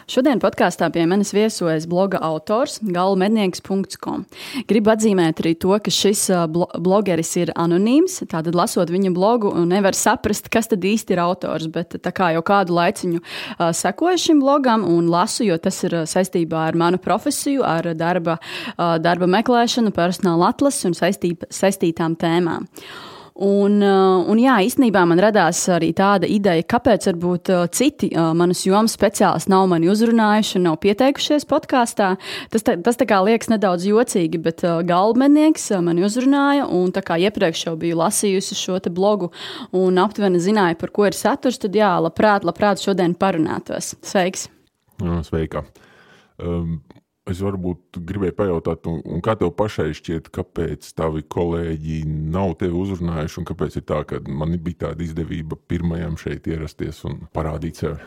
Šodien podkāstā pie manis viesojas bloga autors galvenmednieks.com. Gribu atzīmēt arī to, ka šis blogeris ir anonīms. Tātad, lasot viņa blogu, nevar saprast, kas tad īsti ir autors. Bet kā jau kādu laiciņu uh, sekoju šim blogam un lasu, jo tas ir saistībā ar manu profesiju, ar darba, uh, darba meklēšanu, personāla atlasi un saistība, saistītām tēmām. Un, uh, un jā, īstenībā man radās arī tāda ideja, kāpēc varbūt uh, citi uh, manas jomas speciālisti nav mani uzrunājuši un nav pieteikušies podkāstā. Tas, tā, tas tā kā liekas nedaudz jocīgi, bet galvennieks mani uzrunāja. Un tā kā iepriekš jau biju lasījusi šo blogu un aptuveni zināju, par ko ir saturs, tad jā, labprāt, labprāt šodien parunātos. Sveiks! Sveika! Um, Es varbūt gribēju pajautāt, un, un kā tev pašai šķiet, kāpēc tavi kolēģi nav tevi uzrunājuši, un kāpēc ir tā, ka man bija tāda izdevība pirmajam šeit ierasties un parādīt sevi?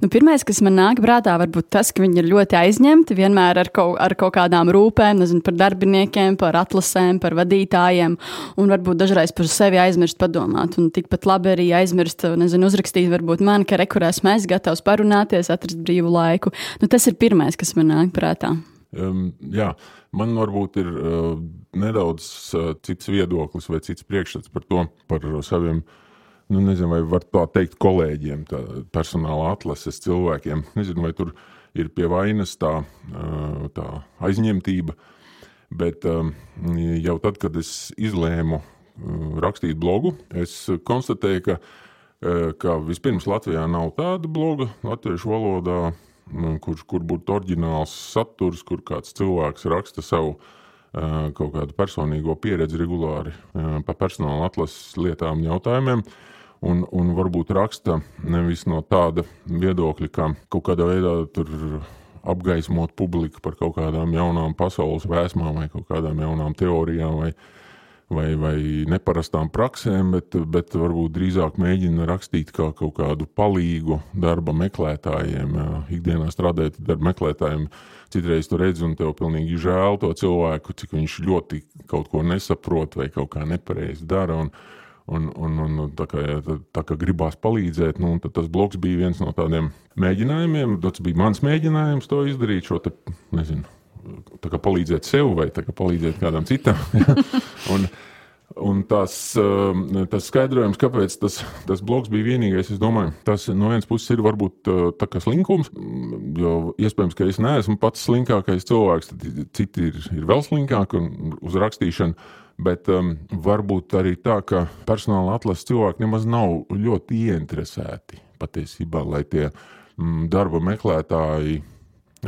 Nu, Pirmais, kas man nāk prātā, varbūt tas, ka viņi ir ļoti aizņemti vienmēr ar kaut, ar kaut kādām rūpēm, nezinu, par darbiniekiem, par atlasēm, par vadītājiem, un varbūt dažreiz par sevi aizmirst padomāt. Un tikpat labi arī aizmirst, nezinu, uzrakstīt, varbūt man, ka rekurēs mēs gatavs parunāties, atrast brīvu laiku. Nu, tas ir pirmais, kas man nāk prātā. Um, jā, man varbūt ir uh, nedaudz uh, cits viedoklis vai cits priekšstats par to, par saviem uh, nu, nezinu, vai var tā teikt, kolēģiem, tā, personāla atlases cilvēkiem. Nezinu, vai tur ir pie vainas tā, tā aizņemtība. Bet jau tad, kad es izlēmu rakstīt blogu, es konstatēju, ka, ka vispirms Latvijā nav tāda bloga latviešu valodā, kur, kur būtu oriģināls saturs, kur kāds cilvēks raksta savu kaut kādu personīgo pieredzi regulāri par personāla atlases lietām jautājumiem un, un varbūt raksta nevis no tāda viedokļa, ka kaut kādā veidā tur apgaismot publiku par kaut kādām jaunām pasaules vēsmām vai kaut kādām jaunām teorijām vai, vai, vai neparastām praksēm, bet, bet varbūt drīzāk mēģina rakstīt kā kaut kādu palīgu darba meklētājiem, ikdienā strādājot darba meklētājiem. Citreiz tu redzi, un tev pilnīgi žēl to cilvēku, cik viņš ļoti kaut ko nesaprot vai kaut kā nepareizi dara. Un, Un, un, un tā, kā, tā, kā gribās palīdzēt, nu, tas bloks bija viens no tādiem mēģinājumiem. Tas bija mans mēģinājums to izdarīt, šo te, nezinu, palīdzēt sev vai palīdzēt kādam citam. un, Un tas, um, tas skaidrojums, kāpēc tas, tas bloks bija vienīgais, es domāju, tas no vienas puses ir varbūt uh, tā kā slinkums, jo iespējams, ka es neesmu pats slinkākais cilvēks, tad citi ir, ir vēl slinkāki un uz rakstīšanu. Bet um, varbūt arī tā, ka personāla atlases cilvēki nemaz nav ļoti ieinteresēti patiesībā, lai tie mm, darba meklētāji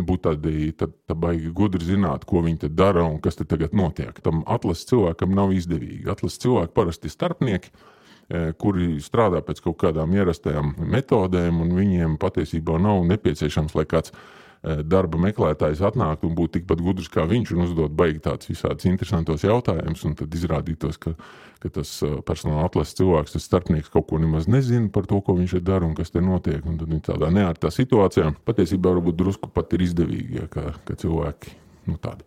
būtu tādi tad, tad baigi gudri zināt, ko viņi dara un kas tagad notiek. Tam atlases cilvēkam nav izdevīgi. Atlases cilvēki parasti ir starpnieki, e, kuri strādā pēc kaut kādām ierastajām metodēm, un viņiem patiesībā nav nepieciešams, lai kāds darba meklētājs atnāktu un būtu tikpat gudrs kā viņš un uzdot baigi tādus visādus interesantus jautājumus, un tad izrādītos, ka, ka tas eh, personāla atlases cilvēks, tas starpnieks kaut ko nemaz nezina par to, ko viņš dara un kas te notiek. Un tad viņi tādā neārtā situācijā patiesībā varbūt drusku pat ir izdevīgi, ja, ka, ka cilvēki nu, tādi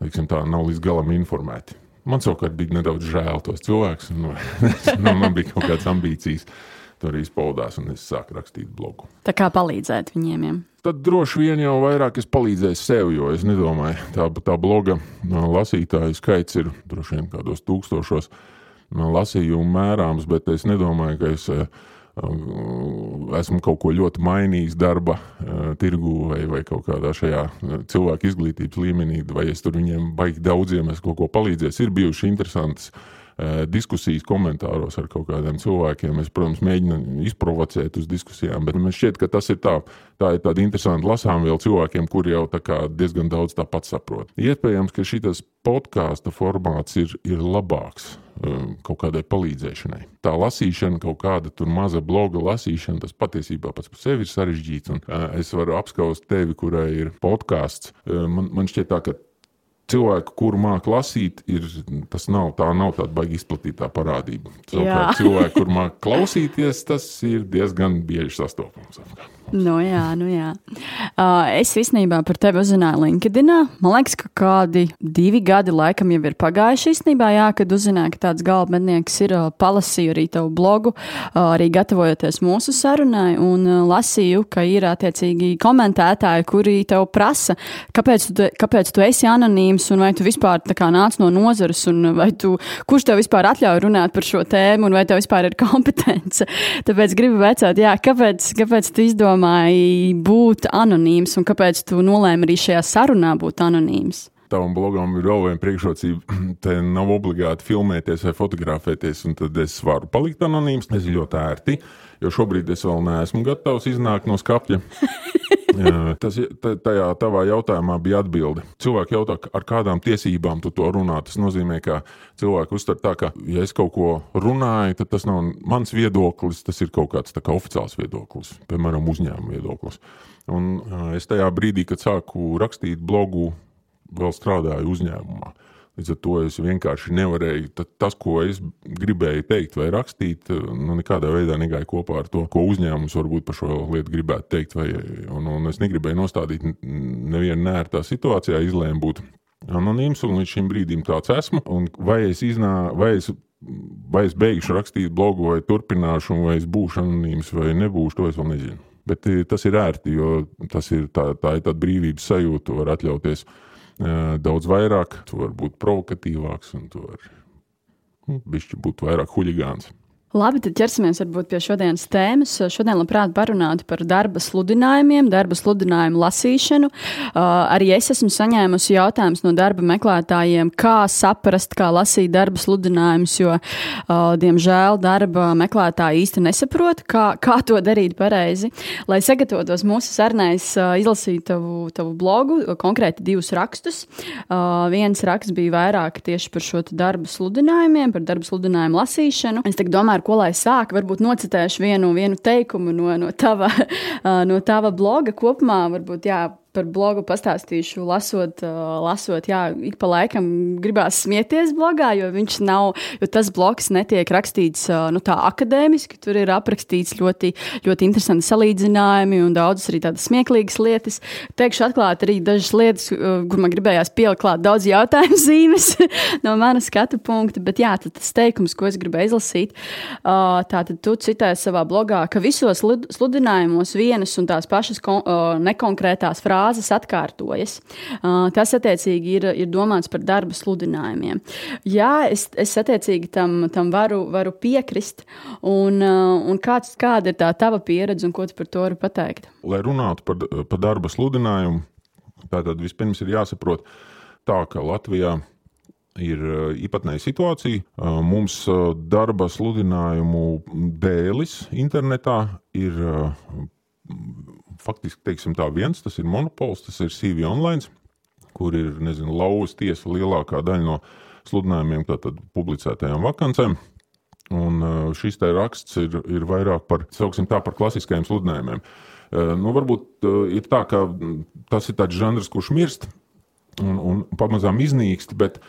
teiksim, tā, nav līdz galam informēti. Man savukārt bija nedaudz žēl tos cilvēkus. Nu, nu, man bija kaut kādas ambīcijas. Tur arī izpaudās, un es sāku rakstīt blogu. Tā kā palīdzēt viņiem? Ja? Tad droši vien jau vairāk es palīdzēju sev, jo es nedomāju, tā, tā bloga lasītāju skaits ir droši vien kādos tūkstošos lasījumu mērāms, bet es nedomāju, ka es esmu kaut ko ļoti mainījis darba tirgu vai, vai kaut kādā šajā cilvēku izglītības līmenī, vai es tur viņiem baigi daudziem esmu kaut ko palīdzējis. Ir bijuši interesantas diskusijas komentāros ar kaut kādiem cilvēkiem. Es, protams, mēģinu izprovocēt uz diskusijām, bet man šķiet, ka tas ir tā, tā ir tāda interesanta lasām vēl cilvēkiem, kuri jau diezgan daudz tāpat saprot. Iespējams, ka šis podkāstu formāts ir, ir labāks Um, kaut kādai palīdzēšanai. Tā lasīšana, kaut kāda tur maza bloga lasīšana, tas patiesībā pats par sevi ir sarežģīts. Un, uh, es varu apskaust tevi, kurai ir podkāsts. Uh, man, man šķiet, tā, ka cilvēku, kuru māku lasīt, ir, tas nav, tā nav tāda baigi izplatītā parādība. Savukārt, cilvēku, kur māku klausīties, tas ir diezgan bieži sastopams. Nu, jā, nu, jā. Uh, es īstenībā par tevi uzzināju LinkedIn. Man liekas, ka kādi divi gadi laikam jau ir pagājuši īstenībā, jā, kad uzzināju, ka tāds galvenais ir uh, palasīju arī tavu blogu, uh, arī gatavojoties mūsu sarunai, un uh, lasīju, ka ir attiecīgi komentētāji, kuri tev prasa, kāpēc tu, kāpēc tu esi anonīms, un vai tu vispār kā, nāc no nozares, un tu, kurš tev vispār atļauj runāt par šo tēmu, un vai tev vispār ir kompetence. Tāpēc gribu vecāt, jā, kāpēc, kāpēc tu izdomā izdomāji būt anonīms un kāpēc tu nolēmi arī šajā sarunā būt anonīms? Tavam blogam ir vēl viena priekšrocība. Te nav obligāti filmēties vai fotografēties, un tad es varu palikt anonīms. Tas ir ļoti ērti, jo šobrīd es vēl neesmu gatavs iznākt no skapja. Tas tajā tavā jautājumā bija atbilde. Cilvēki jautā, ar kādām tiesībām tu to runā. Tas nozīmē, ka cilvēki uztver tā, ka, ja es kaut ko runāju, tad tas nav mans viedoklis, tas ir kaut kāds kā oficiāls viedoklis, piemēram, uzņēmuma viedoklis. Un es tajā brīdī, kad sāku rakstīt blogu, vēl strādāju uzņēmumā. Līdz ar to es vienkārši nevarēju, tas, ko es gribēju teikt vai rakstīt, nu, nekādā veidā negāja kopā ar to, ko uzņēmums varbūt par šo lietu gribētu teikt. Vai, un, un es negribēju nostādīt nevienu nērtā situācijā, izlēmu būt anonīms, un līdz šim brīdim tāds esmu. Vai es, iznā, vai es vai es beigšu rakstīt blogu, vai turpināšu, vai es būšu anonīms, vai nebūšu, to es vēl nezinu. Bet eh, tas ir ērti, jo tas ir tā, tā ir tāda brīvības sajūta, var atļauties daudz vairāk, tu vari būt provokatīvāks un tu vari nu, būt vairāk huligāns. Labi, tad ķersimies varbūt pie šodienas tēmas. Šodien labprāt parunātu par darba sludinājumiem, darba sludinājumu lasīšanu. Uh, arī es esmu saņēmusi jautājumus no darba meklētājiem, kā saprast, kā lasīt darba sludinājumus, jo, uh, diemžēl, darba meklētāji īsti nesaprot, kā, kā to darīt pareizi. Lai sagatavotos mūsu sarunai, es uh, izlasīju tavu, tavu blogu, konkrēti divus rakstus. Uh, viens raksts bija vairāk tieši par šo darba sludinājumiem, par darba sludinājumu lasīšanu. Es domāju, ar ko lai sāk. Varbūt nocitēšu vienu, vienu teikumu no, no, tava, no tava bloga kopumā. Varbūt, jā, par blogu pastāstīšu, lasot, lasot jā, ik pa laikam gribās smieties blogā, jo viņš nav, jo tas bloks netiek rakstīts nu, tā akadēmiski. Tur ir aprakstīts ļoti, ļoti interesanti salīdzinājumi un daudzas arī tādas smieklīgas lietas. Teikšu atklāt arī dažas lietas, kur man gribējās pielikt daudz jautājumu zīmes no manas skatu punkta, bet jā, tas teikums, ko es gribēju izlasīt, tātad tu citēji savā blogā, ka visos sludinājumos vienas un tās pašas nekonkrētās frāzes frāzes atkārtojas. Tas, attiecīgi, ir, ir domāts par darba sludinājumiem. Jā, es, es attiecīgi tam, tam varu, varu piekrist. Un, un kāds, kāda ir tā tava pieredze un ko tu par to vari pateikt? Lai runātu par, par darba sludinājumu, tātad vispirms ir jāsaprot tā, ka Latvijā ir īpatnēja situācija. Mums darba sludinājumu dēlis internetā ir faktiski teiksim, tā viens, tas ir monopols, tas ir CV online, kur ir nezinu, lauvas tiesa lielākā daļa no sludinājumiem, tātad publicētajām vakancēm. Un šis te raksts ir, ir vairāk par, tā, par klasiskajiem sludinājumiem. Nu, varbūt ir tā, ka tas ir tāds žanrs, kurš mirst un, un pamazām iznīkst, bet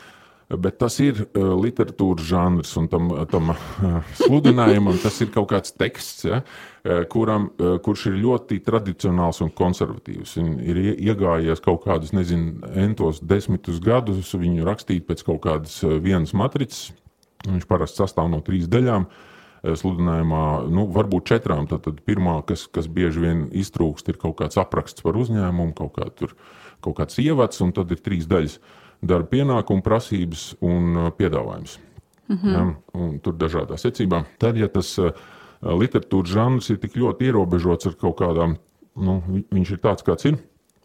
Bet tas ir uh, literatūras žanrs, un tam, tam uh, sludinājumam tas ir kaut kāds teksts, ja, uh, kuram, uh, kurš ir ļoti tradicionāls un konservatīvs. Un ir iegājies kaut kādus, nezinu, entos desmitus gadus, viņu rakstīt pēc kaut kādas vienas matricas. Viņš parasti sastāv no trīs daļām. Sludinājumā, nu, varbūt četrām. Tad, tad pirmā, kas, kas bieži vien iztrūkst, ir kaut kāds apraksts par uzņēmumu, kaut, kā tur, kaut kāds ievads, un tad ir trīs daļas. Uh, darba pienākumu, prasības un uh, piedāvājums. -hmm. ja, un tur dažādā secībā. Tad, ja tas uh, literatūras žanrs ir tik ļoti ierobežots ar kaut kādām, nu, viņš ir tāds, kāds ir,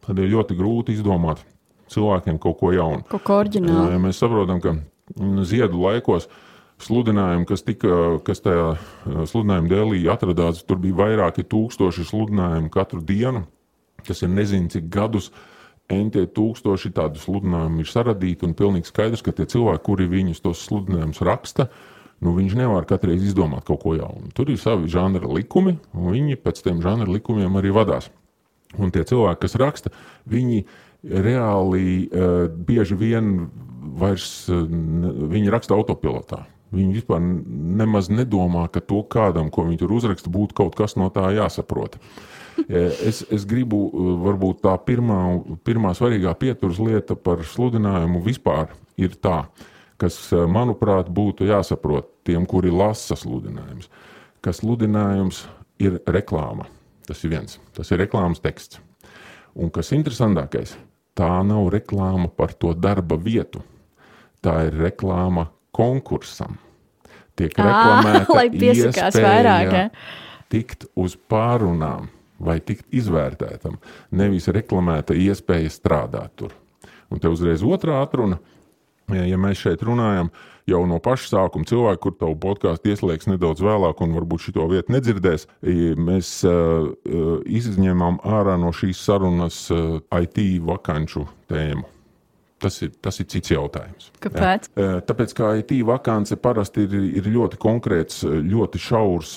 tad ir ļoti grūti izdomāt cilvēkiem kaut ko jaunu. Kaut ko oriģinālu. Ja mēs saprotam, ka mm, ziedu laikos sludinājumi, kas, tika, kas tajā uh, sludinājuma dēlī atradās, tur bija vairāki tūkstoši sludinājumu katru dienu, kas ir nezinu cik gadus entie tūkstoši tādu sludinājumu ir saradīti, un pilnīgi skaidrs, ka tie cilvēki, kuri viņus tos sludinājumus raksta, nu, viņš nevar katru reizi izdomāt kaut ko jaunu. Tur ir savi žanra likumi, un viņi pēc tiem žanra likumiem arī vadās. Un tie cilvēki, kas raksta, viņi reāli uh, bieži vien vairs uh, viņi raksta autopilotā. Viņi vispār nemaz nedomā, ka to kādam, ko viņi tur uzraksta, būtu kaut kas no tā jāsaprot. Uh, Es, es gribu, varbūt tā pirmā, pirmā svarīgā pieturas lieta par sludinājumu vispār ir tā, kas, manuprāt, būtu jāsaprot tiem, kuri lasa sludinājumus, ka sludinājums ir reklāma. Tas ir viens, tas ir reklāmas teksts. Un kas interesantākais, tā nav reklāma par to darba vietu. Tā ir reklāma konkursam. Tiek reklamēta iespēja vairāk, ja? tikt uz pārunām vai tikt izvērtētam, nevis reklamēta iespēja strādāt tur. Un te uzreiz otrā atruna, ja mēs šeit runājam jau no paša sākuma, cilvēki, kur tavu podkāstu ieslēgs nedaudz vēlāk, un varbūt šo vietu nedzirdēs, mēs uh, izņēmām ārā no šīs sarunas uh, IT vakanču tēmu. Tas ir, tas ir cits jautājums. Kāpēc? Ja? Tāpēc, ka IT vakance parasti ir, ir ļoti konkrēts, ļoti šaurs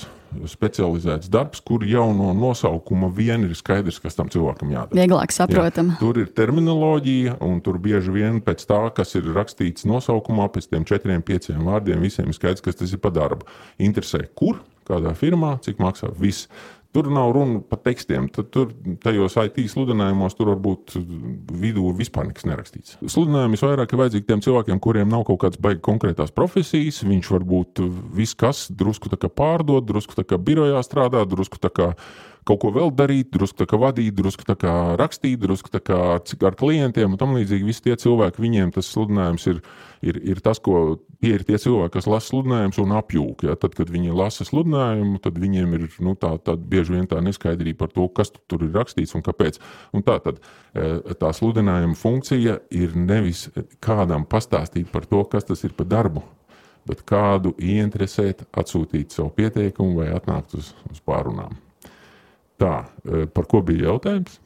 specializēts darbs, kur jau no nosaukuma vien ir skaidrs, kas tam cilvēkam jādara. Vieglāk saprotama. Ja, tur ir terminoloģija, un tur bieži vien pēc tā, kas ir rakstīts nosaukumā, pēc tiem četriem, pieciem vārdiem, visiem ir skaidrs, kas tas ir pa darbu. Interesē, kur, kādā firmā, cik maksā viss. Tur nav runa par tekstiem. Tad tur tajos IT sludinājumos tur varbūt vidū vispār nekas nerakstīts. Sludinājumi vairāk ir vajadzīgi tiem cilvēkiem, kuriem nav kaut kādas baigas konkrētās profesijas. Viņš varbūt viss kas drusku pārdod, drusku birojā strādā, drusku kaut ko vēl darīt, drusku tā kā vadīt, drusku tā kā rakstīt, drusku tā kā ar klientiem un tam līdzīgi. Visi tie cilvēki, viņiem tas sludinājums ir, ir, ir tas, ko tie ir tie cilvēki, kas lasa sludinājumus un apjūk. Ja? Tad, kad viņi lasa sludinājumu, tad viņiem ir nu, tā, tā bieži vien tā neskaidrība par to, kas tur ir rakstīts un kāpēc. Un tā tad e, tā sludinājuma funkcija ir nevis kādam pastāstīt par to, kas tas ir par darbu, bet kādu ieinteresēt, atsūtīt savu pieteikumu vai atnākt uz, uz pārunām. Tā, e, par ko bija jautājums?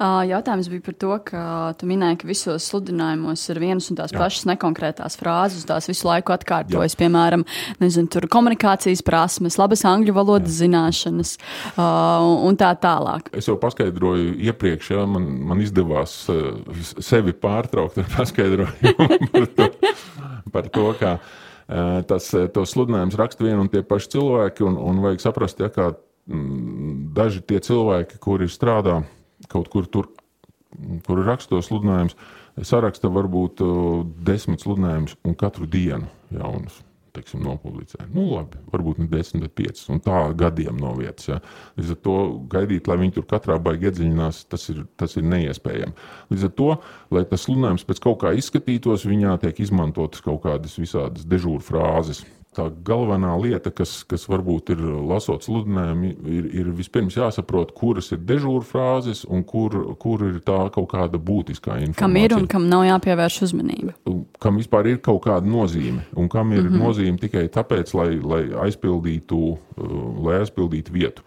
Jautājums bija par to, ka tu minēji, ka visos sludinājumos ir vienas un tās Jā. pašas nekonkrētās frāzes, tās visu laiku atkārtojas. Jā. Piemēram, nezinu, tur komunikācijas prasmes, labas angļu valodas Jā. zināšanas uh, un tā tālāk. Es jau paskaidroju iepriekš, ja man, man izdevās sevi pārtraukt ar paskaidrojumu par to, par to kā tas, tos sludinājumus raksta vieni un tie paši cilvēki, un, un vajag saprast, ja, kā Mm, daži tie cilvēki, kuri strādā kaut kur tur, kur ir rakstos sludinājums, saraksta varbūt uh, desmit sludinājumus un katru dienu jaunus. Teiksim, nopublicē. Nu, labi, varbūt ne 10, bet 5. Un tā gadiem no vietas. Ja. Līdz ar to gaidīt, lai viņi tur katrā baigi iedziļinās, tas ir, tas ir neiespējami. Līdz ar to, lai tas sludinājums pēc kaut kā izskatītos, viņā tiek izmantotas kaut kādas visādas dežūra frāzes tā galvenā lieta, kas, kas varbūt ir lasot sludinājumu, ir, ir vispirms jāsaprot, kuras ir dežūra frāzes un kur, kur ir tā kaut kāda būtiskā informācija. Kam ir un kam nav jāpievērš uzmanība. Kam vispār ir kaut kāda nozīme, un kam ir mm -hmm. nozīme tikai tāpēc, lai, lai, aizpildītu, uh, lai aizpildītu vietu.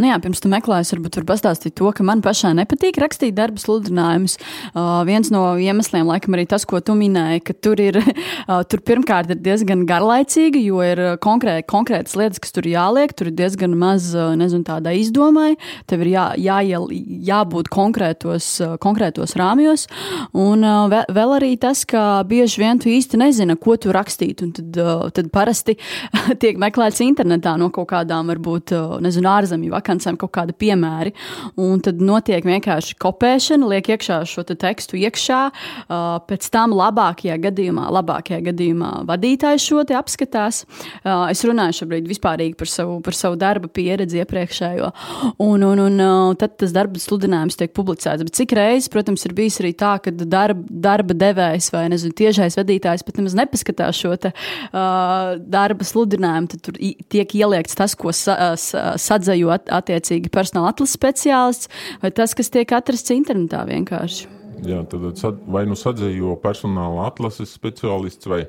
Nu jā, pirms tam meklējot, varbūt var pastāstīt to, ka man pašai nepatīk rakstīt darba sludinājumus. Uh, viens no iemesliem, laikam, arī tas, ko tu minēji, ka tur ir uh, tur pirmkārt ir diezgan garlaicīgi, jo ir konkrē, konkrētas lietas, kas tur jāliek. Tur ir diezgan maz nezinu, tādai izdomai. Tev ir jā, jā, jābūt konkrētos, konkrētos rāmjos. Un uh, vēl arī tas, ka bieži vien tu īsti nezini, ko tu rakstīt. Tad, uh, tad parasti tiek meklēts internetā no kaut kādām, varbūt, uh, nezinu, ārzemju vakantiem vakancēm kaut kādi piemēri. Un tad notiek vienkārši kopēšana, liek iekšā šo te tekstu iekšā. Uh, pēc tam labākajā gadījumā, labākajā gadījumā vadītājs šo te apskatās. Uh, es runāju šobrīd vispārīgi par savu, par savu darba pieredzi iepriekšējo. Un, un, un uh, tad tas darba sludinājums tiek publicēts. Bet cik reizes, protams, ir bijis arī tā, ka darba, darba devējs vai nezinu, tiešais vadītājs pat nemaz nepaskatās šo te, uh, darba sludinājumu. Tad tur tiek ieliekts tas, ko sa, sa, sadzēju at, attiecīgi personāla atlases speciālists, vai tas, kas tiek atrasts internetā vienkārši. Jā, tad vai nu sadzējo personāla atlases speciālists vai,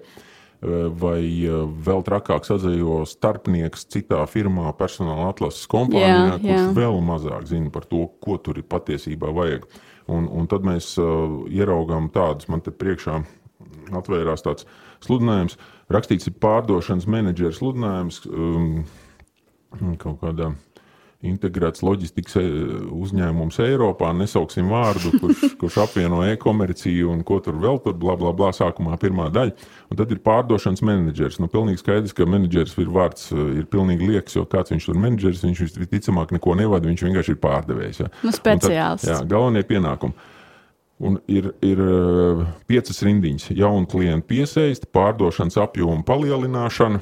vai eh, vēl trakāk sadzējo starpnieks citā firmā, personāla atlases kompānijā, jā, kurš jā. vēl mazāk zina par to, ko tur ir patiesībā vajag. Un, un tad mēs uh, ieraugām tādus, man te priekšā atvērās tāds sludinājums, rakstīts ir pārdošanas menedžera sludinājums um, kaut kādā integrēts loģistikas e, uzņēmums Eiropā, nesauksim vārdu, kurš, kurš apvieno e-komerciju un ko tur vēl tur, bla, bla, bla, sākumā pirmā daļa. Un tad ir pārdošanas menedžers. Nu, pilnīgi skaidrs, ka menedžers ir vārds, e, ir pilnīgi liekas, jo kāds viņš tur menedžers, viņš visticamāk neko nevada, viņš vienkārši ir pārdevējs. Ja. Nu, speciāls. Tad, jā, galvenie pienākumi. Un ir, ir uh, piecas rindiņas. Jaunu klientu piesaist, pārdošanas apjomu palielināšana,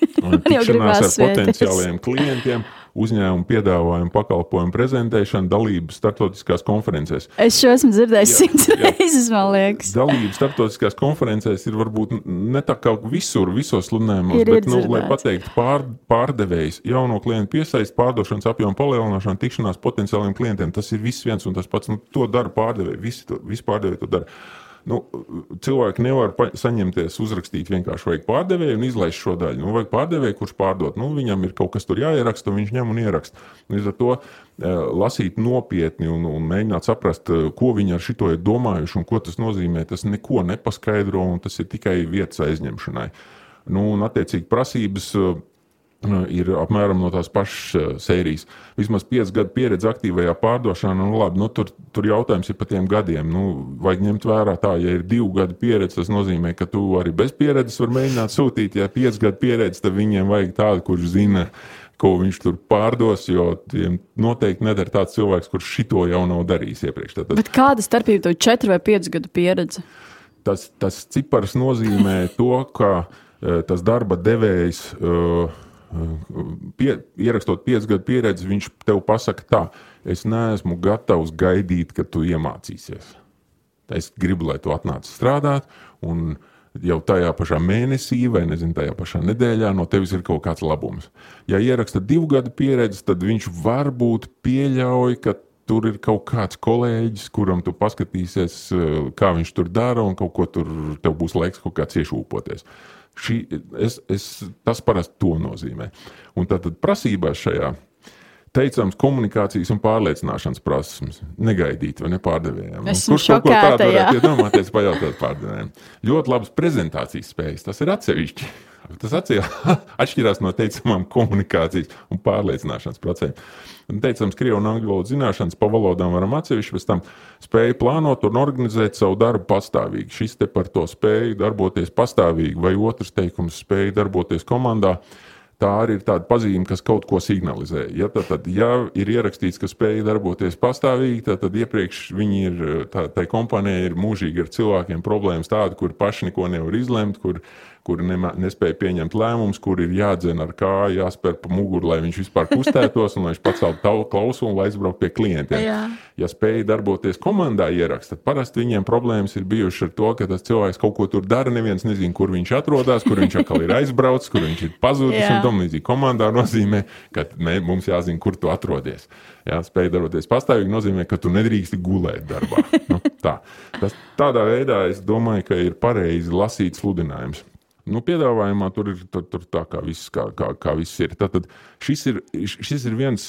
tikšanās ar potenciāliem klientiem uzņēmumu piedāvājumu pakalpojumu prezentēšanu, dalību starptautiskās konferencēs. Es šo esmu dzirdējis simts reizes, man liekas. Dalību starptautiskās konferencēs ir varbūt ne tā kā visur, visos sludinājumos, bet, nu, lai pateiktu, pār, pārdevējs, jauno klientu piesaist, pārdošanas apjomu palielināšana, tikšanās potenciāliem klientiem, tas ir viss viens un tas pats. Nu, to dara pārdevēji, visi, to, visi pārdevēji to dara. Nu, cilvēki nevar saņemties, uzrakstīt vienkārši vajag pārdevēju un izlaist šo daļu. Nu, vajag pārdevēju, kurš pārdod. Nu, viņam ir kaut kas tur jāieraksta, viņš ņem un ieraksta. Līdz ar to uh, lasīt nopietni un, un mēģināt saprast, uh, ko viņi ar šito ir domājuši un ko tas nozīmē. Tas neko nepaskaidro un tas ir tikai vietas aizņemšanai. Nu, un, attiecīgi, prasības. Uh, ir apmēram no tās pašas eh, sērijas. Vismaz 5 gadu pieredze aktīvajā pārdošanā, nu, labi, nu, tur, tur jautājums ir par tiem gadiem. Nu, vajag ņemt vērā, tā, ja ir 2 gadu pieredze, tas nozīmē, ka tu arī bez pieredzes vari mēģināt sūtīt. Ja ir 5 gadu pieredze, tad viņiem vajag tādu, kurš zina, ko viņš tur pārdos, jo tiem noteikti nedara tāds cilvēks, kurš šito jau nav darījis iepriekš. Tad, Bet kāda starpība tev 4 vai 5 gadu pieredze? Tas, tas cipars nozīmē to, ka uh, tas darba devējs uh, pie, ierakstot piecu gadu pieredzi, viņš tev pasaka, tā, es neesmu gatavs gaidīt, kad tu iemācīsies. Es gribu, lai tu atnāc strādāt, un jau tajā pašā mēnesī, vai nezinu, tajā pašā nedēļā no tevis ir kaut kāds labums. Ja ieraksta divu gadu pieredzi, tad viņš varbūt pieļauj, ka tur ir kaut kāds kolēģis, kuram tu paskatīsies, kā viņš tur dara, un kaut ko tur tev būs laiks kaut kāds iešūpoties. Šī, es, es, tas parasti to nozīmē. Un tad, tad prasībās šajā teicams komunikācijas un pārliecināšanas prasības. Negaidīt, vai ne pārdevējiem. Kurš kaut ko tādu varētu iedomāties, pajautāt pārdevējiem? Ļoti labas prezentācijas spējas, tas ir atsevišķi. Tas atšķirās no teicamām komunikācijas un pārliecināšanas procesiem. Teicams, krievu un angļu valodas zināšanas pa valodām varam atsevišķi, pēc tam spēju plānot un organizēt savu darbu pastāvīgi. Šis te par to spēju darboties pastāvīgi, vai otrs teikums spēju darboties komandā. Tā arī ir tāda pazīme, kas kaut ko signalizē. Ja, tad, tad, ja ir ierakstīts, ka spēja darboties pastāvīgi, tad, tad iepriekš viņi ir, tā, tai kompānijai ir mūžīgi ar cilvēkiem problēmas tādas, kur paši neko nevar izlemt, kur kuri nespēja pieņemt lēmumus, kur ir jādzen ar kāju, jāspēr pa muguru, lai viņš vispār kustētos un lai viņš paceltu klausu un lai aizbrauktu pie klientiem. Jā. Ja spēja darboties komandā ierakst, tad parasti viņiem problēmas ir bijušas ar to, ka tas cilvēks kaut ko tur dara, neviens nezina, kur viņš atrodas, kur viņš atkal ir aizbraucis, kur viņš ir pazudis un tam līdzīgi. Komandā nozīmē, ka mē, mums jāzina, kur tu atrodies. Jā, spēja darboties pastāvīgi nozīmē, ka tu nedrīksti gulēt darbā. Nu, tā. Tas, tādā veidā es domāju, ka ir pareizi lasīt sludinājumus. Nu, piedāvājumā tur ir tur, tur tā, kā viss, kā, kā, kā viss ir. Tātad šis ir, šis ir viens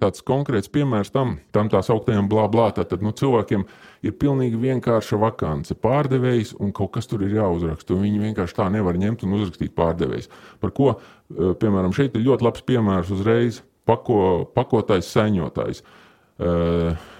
tāds konkrēts piemērs tam, tam tās augtajām blā, blā. Tātad nu, cilvēkiem ir pilnīgi vienkārša vakance, pārdevējs un kaut kas tur ir jāuzraksta. Viņi vienkārši tā nevar ņemt un uzrakstīt pārdevējs. Par ko, piemēram, šeit ir ļoti labs piemērs uzreiz pako, pakotais saņotājs.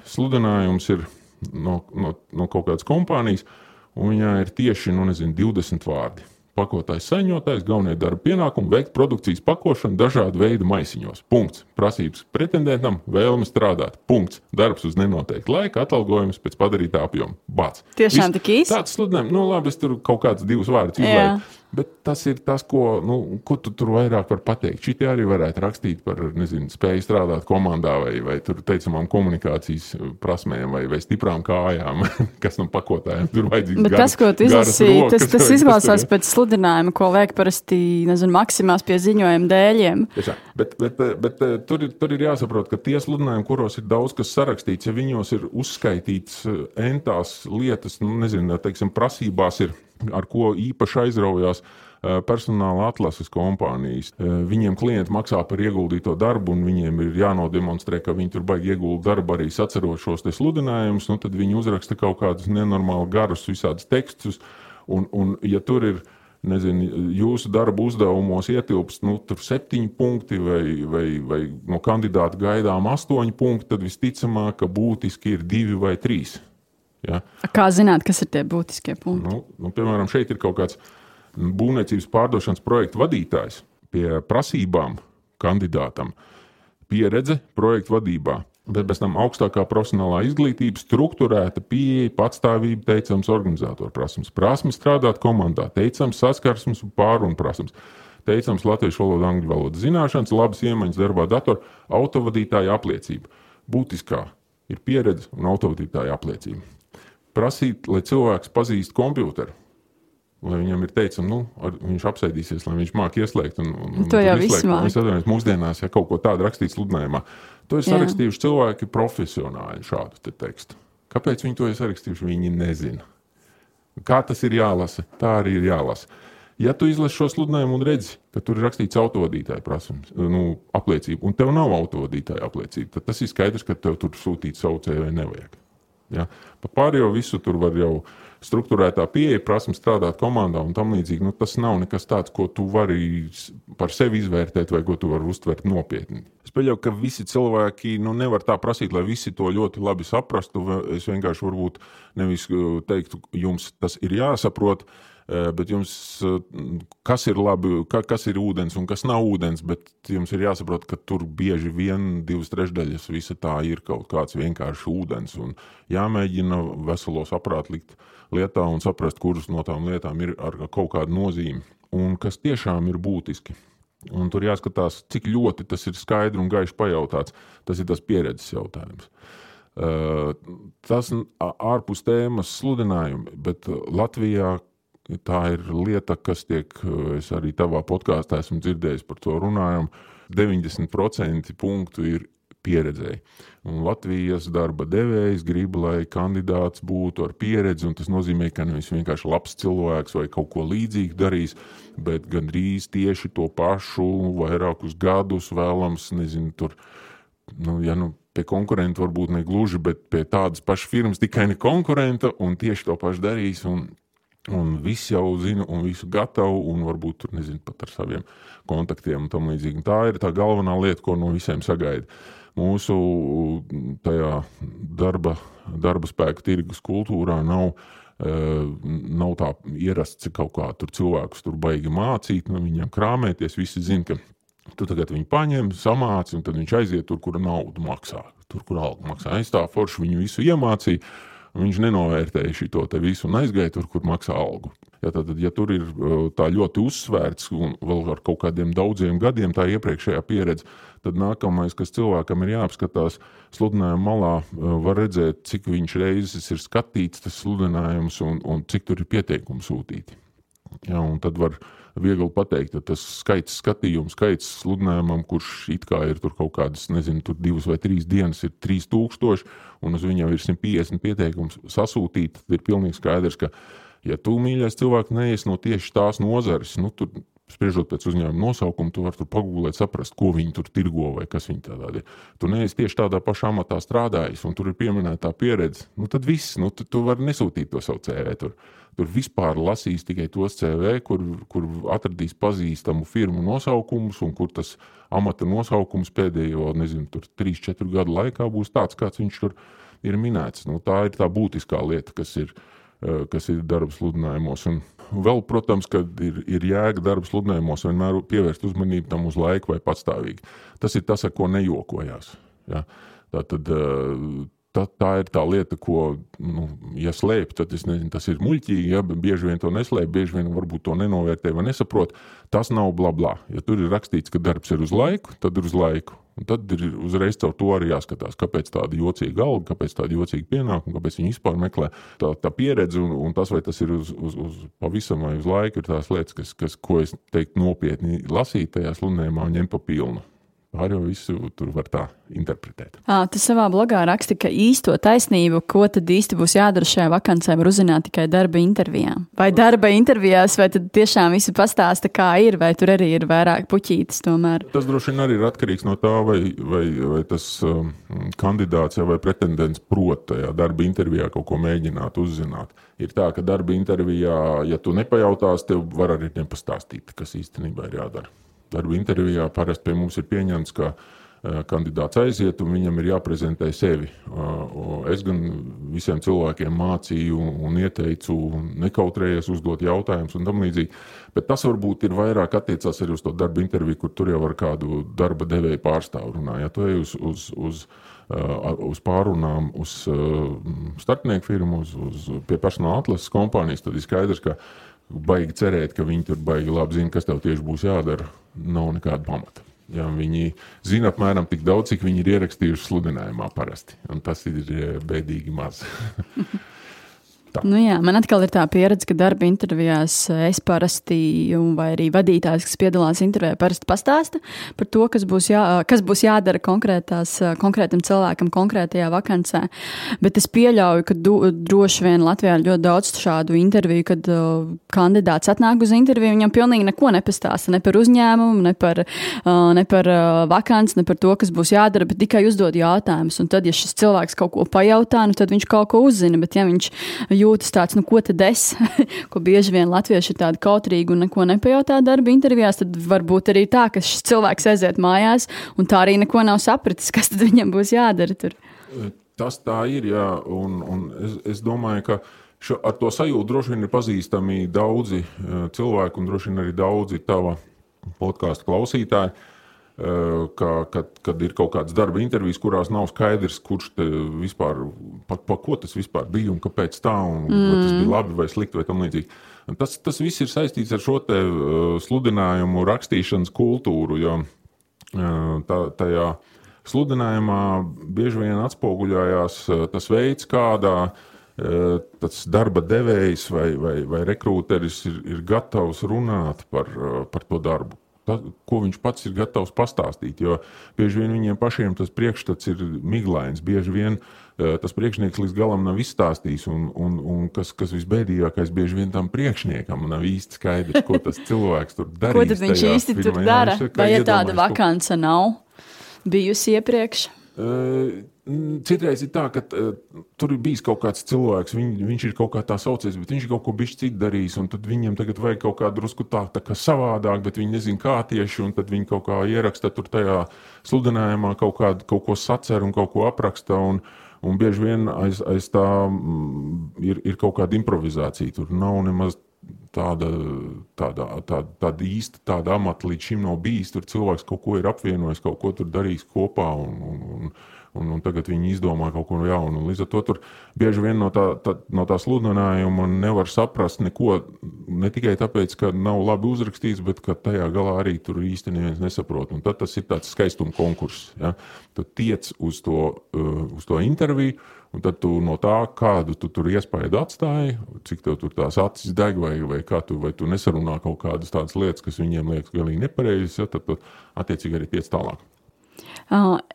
Sludinājums ir no, no, no kaut kādas kompānijas, un viņai ir tieši nu, nezinu, 20 vārdi pakotājs, saņotājs, galvenie darba pienākumi, veikt produkcijas pakošanu dažādu veidu maisiņos. Punkts. Prasības pretendentam, vēlme strādāt. Punkts. Darbs uz nenoteiktu laiku, atalgojums pēc padarītā apjoma. Bats. Tiešām tik īsti. Tāds sludinājums, nu labi, es tur kaut kādus divus vārdus izlaidu. Bet tas ir tas, ko, nu, ko tu tur vairāk var pateikt. Šitie arī varētu rakstīt par nezinu, spēju strādāt komandā vai, vai teicamām komunikācijas prasmēm vai, vai stiprām kājām, kas no pakotājiem tur vajadzīgs. Bet garas, tas, ko tu izlasīji, tas, tas izklausās pēc sludinājuma, ko vajag parasti nezinu, maksimās pie ziņojuma dēļiem. Tiešā, bet, bet, bet, bet tur, ir, tur ir jāsaprot, ka tie sludinājumi, kuros ir daudz kas sarakstīts, ja viņos ir uzskaitīts entās lietas, nu, nezinu, teiksim, prasībās ir ar ko īpaši aizraujās eh, personāla atlases kompānijas. Eh, viņiem klienti maksā par ieguldīto darbu, un viņiem ir jānodemonstrē, ka viņi tur baigi ieguldīt darbu arī sacerot šos sludinājumus. Nu, tad viņi uzraksta kaut kādus nenormāli garus, visādus tekstus. Un, un, ja tur ir nezinu, jūsu darba uzdevumos ietilpst nu, septiņi punkti, vai, vai, vai no kandidāta gaidām astoņi punkti, tad visticamāk, ka būtiski ir divi vai trīs. Ja? Kā zināt, kas ir tie būtiskie punkti? Nu, nu, piemēram, šeit ir kaut kāds būvniecības pārdošanas projekta vadītājs pie prasībām kandidātam, pieredze projektu vadībā. Bet bez tam augstākā profesionālā izglītība, struktūrēta pieeja, patstāvība, teicams, organizatora prasmes, prasmes strādāt komandā, teicams, saskarsmes un pārunu prasmes, teicams, latviešu valoda, angļu valodas zināšanas, labas iemaņas darbā, datorā, autovadītāja apliecība. Būtiskā ir pieredze un autovadītāja apliecība prasīt, lai cilvēks pazīst computeru. Lai viņam ir teicams, nu, ar, viņš apsēdīsies, lai viņš māki ieslēgt. Un, un, to jau viss atceros, mūsdienās, ja kaut ko tādu rakstīts sludinājumā, to ir sarakstījuši cilvēki profesionāļi šādu te tekstu. Kāpēc viņi to ir sarakstījuši? Viņi nezina. Kā tas ir jālasa, tā arī ir jālasa. Ja tu izlasi šo sludinājumu un redzi, ka tur ir rakstīts autovadītāja prasības, nu, apliecība, un tev nav autovadītāja apliecība, tad tas ir skaidrs, ka tev tur sūtīt savu CV nevajag. Ja? Par pārējo visu tur var jau struktūrētā pieeja, prasme strādāt komandā un tam līdzīgi. Nu, tas nav nekas tāds, ko tu vari par sevi izvērtēt vai ko tu vari uztvert nopietni. Es pieļauju, ka visi cilvēki nu, nevar tā prasīt, lai visi to ļoti labi saprastu. Es vienkārši varbūt nevis uh, teiktu, jums tas ir jāsaprot. Eh, bet jums, eh, kas ir labi, kas ir ūdens un kas nav ūdens, bet jums ir jāsaprot, ka tur bieži vien divas trešdaļas visa tā ir kaut kāds vienkārši ūdens. Jāmēģina veselo saprātu likt lietā un saprast, kuras no tām lietām ir ar kaut kādu nozīmi un kas tiešām ir būtiski. Un tur jāskatās, cik ļoti tas ir skaidri un gaiši pajautāts. Tas ir tas pieredzes jautājums. Uh, tas ārpus tēmas sludinājumi, bet Latvijā tā ir lieta, kas tiek, es arī tavā podkāstā esmu dzirdējis par to runājam, 90% punktu ir pieredzēji. Un Latvijas darba devējs grib, lai kandidāts būtu ar pieredzi, un tas nozīmē, ka nevis vienkārši labs cilvēks vai kaut ko līdzīgu darīs, bet gandrīz tieši to pašu, vairākus gadus vēlams, nezinu, tur, nu, ja nu pie konkurenta varbūt ne gluži, bet pie tādas pašas firmas tikai ne konkurenta, un tieši to pašu darīs, un Un viss jau zina, un visu gatavu, un varbūt tur nezinu pat ar saviem kontaktiem un tam līdzīgi. Tā ir tā galvenā lieta, ko no visiem sagaida. Mūsu tajā darba, darba spēka tirgus kultūrā nav, uh, nav tā ierasts kaut kā tur cilvēkus tur baigi mācīt, no viņiem krāmēties. Visi zina, ka tu tagad viņu paņem, samāci, un tad viņš aiziet tur, kur naudu maksā. Tur, kur alga maksā. Es tā forši viņu visu iemācīju Viņš nenovērtēja šo visu un aizgāja tur, kur maksā algu. Ja, tad, ja tur ir tā ļoti uzsvērts un vēl ar kaut kādiem daudziem gadiem tā iepriekšējā pieredze, tad nākamais, kas cilvēkam ir jāapskatās, sludinājuma malā var redzēt, cik viņš reizes ir skatīts tas sludinājums un, un cik tur ir pieteikumi sūtīti. Ja, tad var viegli pateikt, ka tas skaits, skatījumu skaits sludinājumam, kurš it kā ir kaut kādas, nezinu, tur divas vai trīs dienas, ir 3000, un uz viņiem ir 150 pieteikums sasūtīt, tad ir pilnīgi skaidrs, ka Ja tu, mīļais cilvēks, neies no tieši tās nozares, nu, tur spriežot pēc uzņēmuma nosaukuma, tu vari tur pagūglēt, saprast, ko viņi tur tirgo vai kas viņi tādā ir. Tu neesi tieši tādā pašā amatā strādājis, un tur ir pieminēta pieredze. Nu, tad viss, nu, tu, tu vari nesūtīt to savu CV. Tur, tur vispār lasīs tikai tos CV, kur, kur atradīs pazīstamu firmu nosaukumus, un kur tas amata nosaukums pēdējo, nezinu, 3-4 gadu laikā būs tāds, kāds viņš tur ir minēts. Nu, tā ir tā būtiskā lieta, kas ir, eh, kas ir darba sludinājumos. Un, vēl, protams, kad ir, ir jēga darba sludinājumos, vienmēr pievērst uzmanību tam uz laiku vai patstāvīgi. Tas ir tas, ar ko nejokojās. Ja? Tā, tad, tā, tā ir tā lieta, ko, nu, ja slēpj, tad nezinu, tas ir muļķīgi. Ja, bieži vien to neslēpj, bieži vien varbūt to nenovērtē vai nesaprot. Tas nav bla bla. Ja tur ir rakstīts, ka darbs ir uz laiku, tad ir uz laiku. Un tad ir uzreiz caur to arī jāskatās, kāpēc tāda jocīga alga, kāpēc tāda jocīga pienākuma, kāpēc viņi vispār meklē tā, tā pieredzi un, un tas, vai tas ir uz, uz, uz pavisam vai uz laiku, ir tās lietas, kas, kas ko es teiktu nopietni lasīt tajā sludinājumā ņemt pa pilnu. Pārējo visu tur var tā interpretēt. À, tas savā blogā raksta, ka īsto taisnību, ko tad īsti būs jādara šajā vakancē, var uzzināt tikai darba intervijā. Vai darba intervijās, vai tad tiešām visi pastāsta, kā ir, vai tur arī ir vairāk puķītes tomēr? Tas droši vien arī ir atkarīgs no tā, vai, vai, vai tas um, kandidāts vai pretendents prot tajā darba intervijā kaut ko mēģināt uzzināt. Ir tā, ka darba intervijā, ja tu nepajautās, tev var arī nepastāstīt, kas īstenībā ir jādara darba intervijā parasti pie mums ir pieņemts, ka eh, kandidāts aiziet un viņam ir jāprezentē sevi. Eh, es gan visiem cilvēkiem mācīju un ieteicu, nekautrējies uzdot jautājumus un tam līdzīgi. Bet tas varbūt ir vairāk attiecās arī uz to darba interviju, kur tur jau ar kādu darba devēju pārstāvu runā. Ja tu ej uz, uz, uz, eh, uz pārunām, uz starpnieku firmu, uz, uz pie personāla atlases kompānijas, tad ir skaidrs, ka baigi cerēt, ka viņi tur baigi labi zina, kas tev tieši būs jādara, nav nekāda pamata. Ja, viņi zina apmēram tik daudz, cik viņi ir ierakstījuši sludinājumā parasti. Tas ir eh, bēdīgi maz. Tā. Nu jā, man atkal ir tā pieredze, ka darba intervijās es parasti, vai arī vadītājs, kas piedalās intervijā, parasti pastāsta par to, kas būs, jā, kas būs jādara konkrētam cilvēkam, konkrētajā vakancē. Bet es pieļauju, ka du, droši vien Latvijā ir ļoti daudz šādu interviju, kad uh, kandidāts atnāk uz interviju, viņam pilnīgi neko nepastāsta ne par uzņēmumu, ne par, uh, ne par uh, vakanci, ne par to, kas būs jādara, bet tikai uzdod jautājumus. Un tad, ja šis cilvēks kaut ko pajautā, nu, tad viņš kaut ko uzzina. Bet, ja viņš jūtas tāds, nu, ko tad es, ko bieži vien latvieši ir tādi kautrīgi un neko nepajautā darba intervijās, tad varbūt arī tā, ka šis cilvēks aiziet mājās un tā arī neko nav sapratis, kas tad viņam būs jādara tur. Tas tā ir, jā, un, un es, es domāju, ka šo, ar to sajūtu droši vien ir pazīstami daudzi cilvēki un droši vien arī daudzi tava podkāstu klausītāji. Uh, ka, kad, kad ir kaut kādas darba intervijas, kurās nav skaidrs, kurš vispār, pa, pa ko tas vispār bija un kāpēc tā, un mm. vai tas bija mm. labi vai slikti vai tam līdzīgi. Tas, tas viss ir saistīts ar šo te, uh, sludinājumu rakstīšanas kultūru, jo uh, tā, tajā sludinājumā bieži vien atspoguļojās tas veids, kādā tas darba devējs vai, vai, vai rekrūteris ir, ir gatavs runāt par, par to darbu ta, ko viņš pats ir gatavs pastāstīt. Jo bieži vien viņiem pašiem tas priekšstats ir miglains. Bieži vien uh, tas priekšnieks līdz galam nav izstāstījis, un, un, un kas, kas visbēdīgākais, bieži vien tam priekšniekam nav īsti skaidrs, ko tas cilvēks tur dara. ko viņš īsti tur dara? Vai ja tāda vakance nav bijusi iepriekš? Uh, Citreiz ir tā, ka uh, tur ir bijis kaut kāds cilvēks, viņ, viņš ir kaut kā tā saucies, bet viņš ir kaut ko bijis citu darījis. Tad viņiem tagad vajag kaut kā drusku tā, tā kā savādāk, bet viņi nezina, kā tieši. Tad viņi kaut kā ieraksta tur tajā sludinājumā kaut, kādu, kaut ko sacer un kaut ko apraksta. Un, un bieži vien aiz, aiz tā mm, ir, ir kaut kāda improvizācija. Tur nav nemaz tāda, tāda, tāda, tāda īsta tāda amata līdz šim nav bijis. Tur cilvēks kaut ko ir apvienojis, kaut ko tur darījis kopā. Un, un, un, un, un tagad viņi izdomā kaut ko jaunu. Līdz ar to tur bieži vien no tā, tā, no tā sludinājuma nevar saprast neko ne tikai tāpēc, ka nav labi uzrakstīts, bet ka tajā galā arī tur īsti neviens nesaprot. Un tad tas ir tāds skaistuma konkurss. Ja? Tu tiec uz to, uh, uz to interviju. Un tad tu no tā, kādu tu tur iespēju atstāji, cik tev tur tās acis deg, vai, vai, tu, vai tu nesarunā kaut kādas tādas lietas, kas viņiem liekas galīgi nepareizas, ja, tad tu attiecīgi arī tiec tālāk.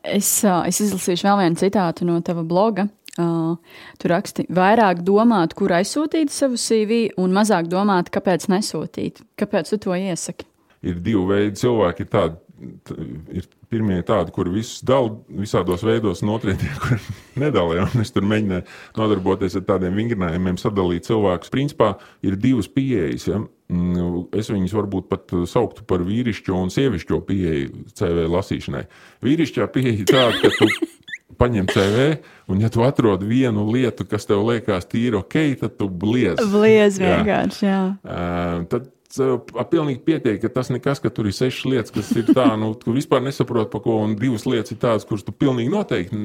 Es, es izlasīšu vēl vienu citātu no tava bloga. Tu raksti vairāk domāt, kur aizsūtīt savu CV, un mazāk domāt, kāpēc nesūtīt. Kāpēc tu to iesaki? Ir divi veidi cilvēki. Ir tādi, ir pirmie tādi, kuri visus dala visādos veidos, un otrie tie, kuri nedalīja. Es tur mēģināju nodarboties ar tādiem vingrinājumiem, sadalīt cilvēkus. Principā ir divas pieejas. Ja? Mm, es viņus varbūt pat sauktu par vīrišķo un sievišķo pieeju CV lasīšanai. Vīrišķā pieeja ir tāda, ka tu paņem CV, un ja tu atrod vienu lietu, kas tev liekas tīri ok, tad tu bliez. Bliez vienkārši, jā. jā. Uh, tad Pilnīgi pietiek, ka tas nekas, ka tur ir sešas lietas, kas ir tā, nu, tu vispār nesaproti, pa ko, un divas lietas ir tādas, kuras tu pilnīgi noteikti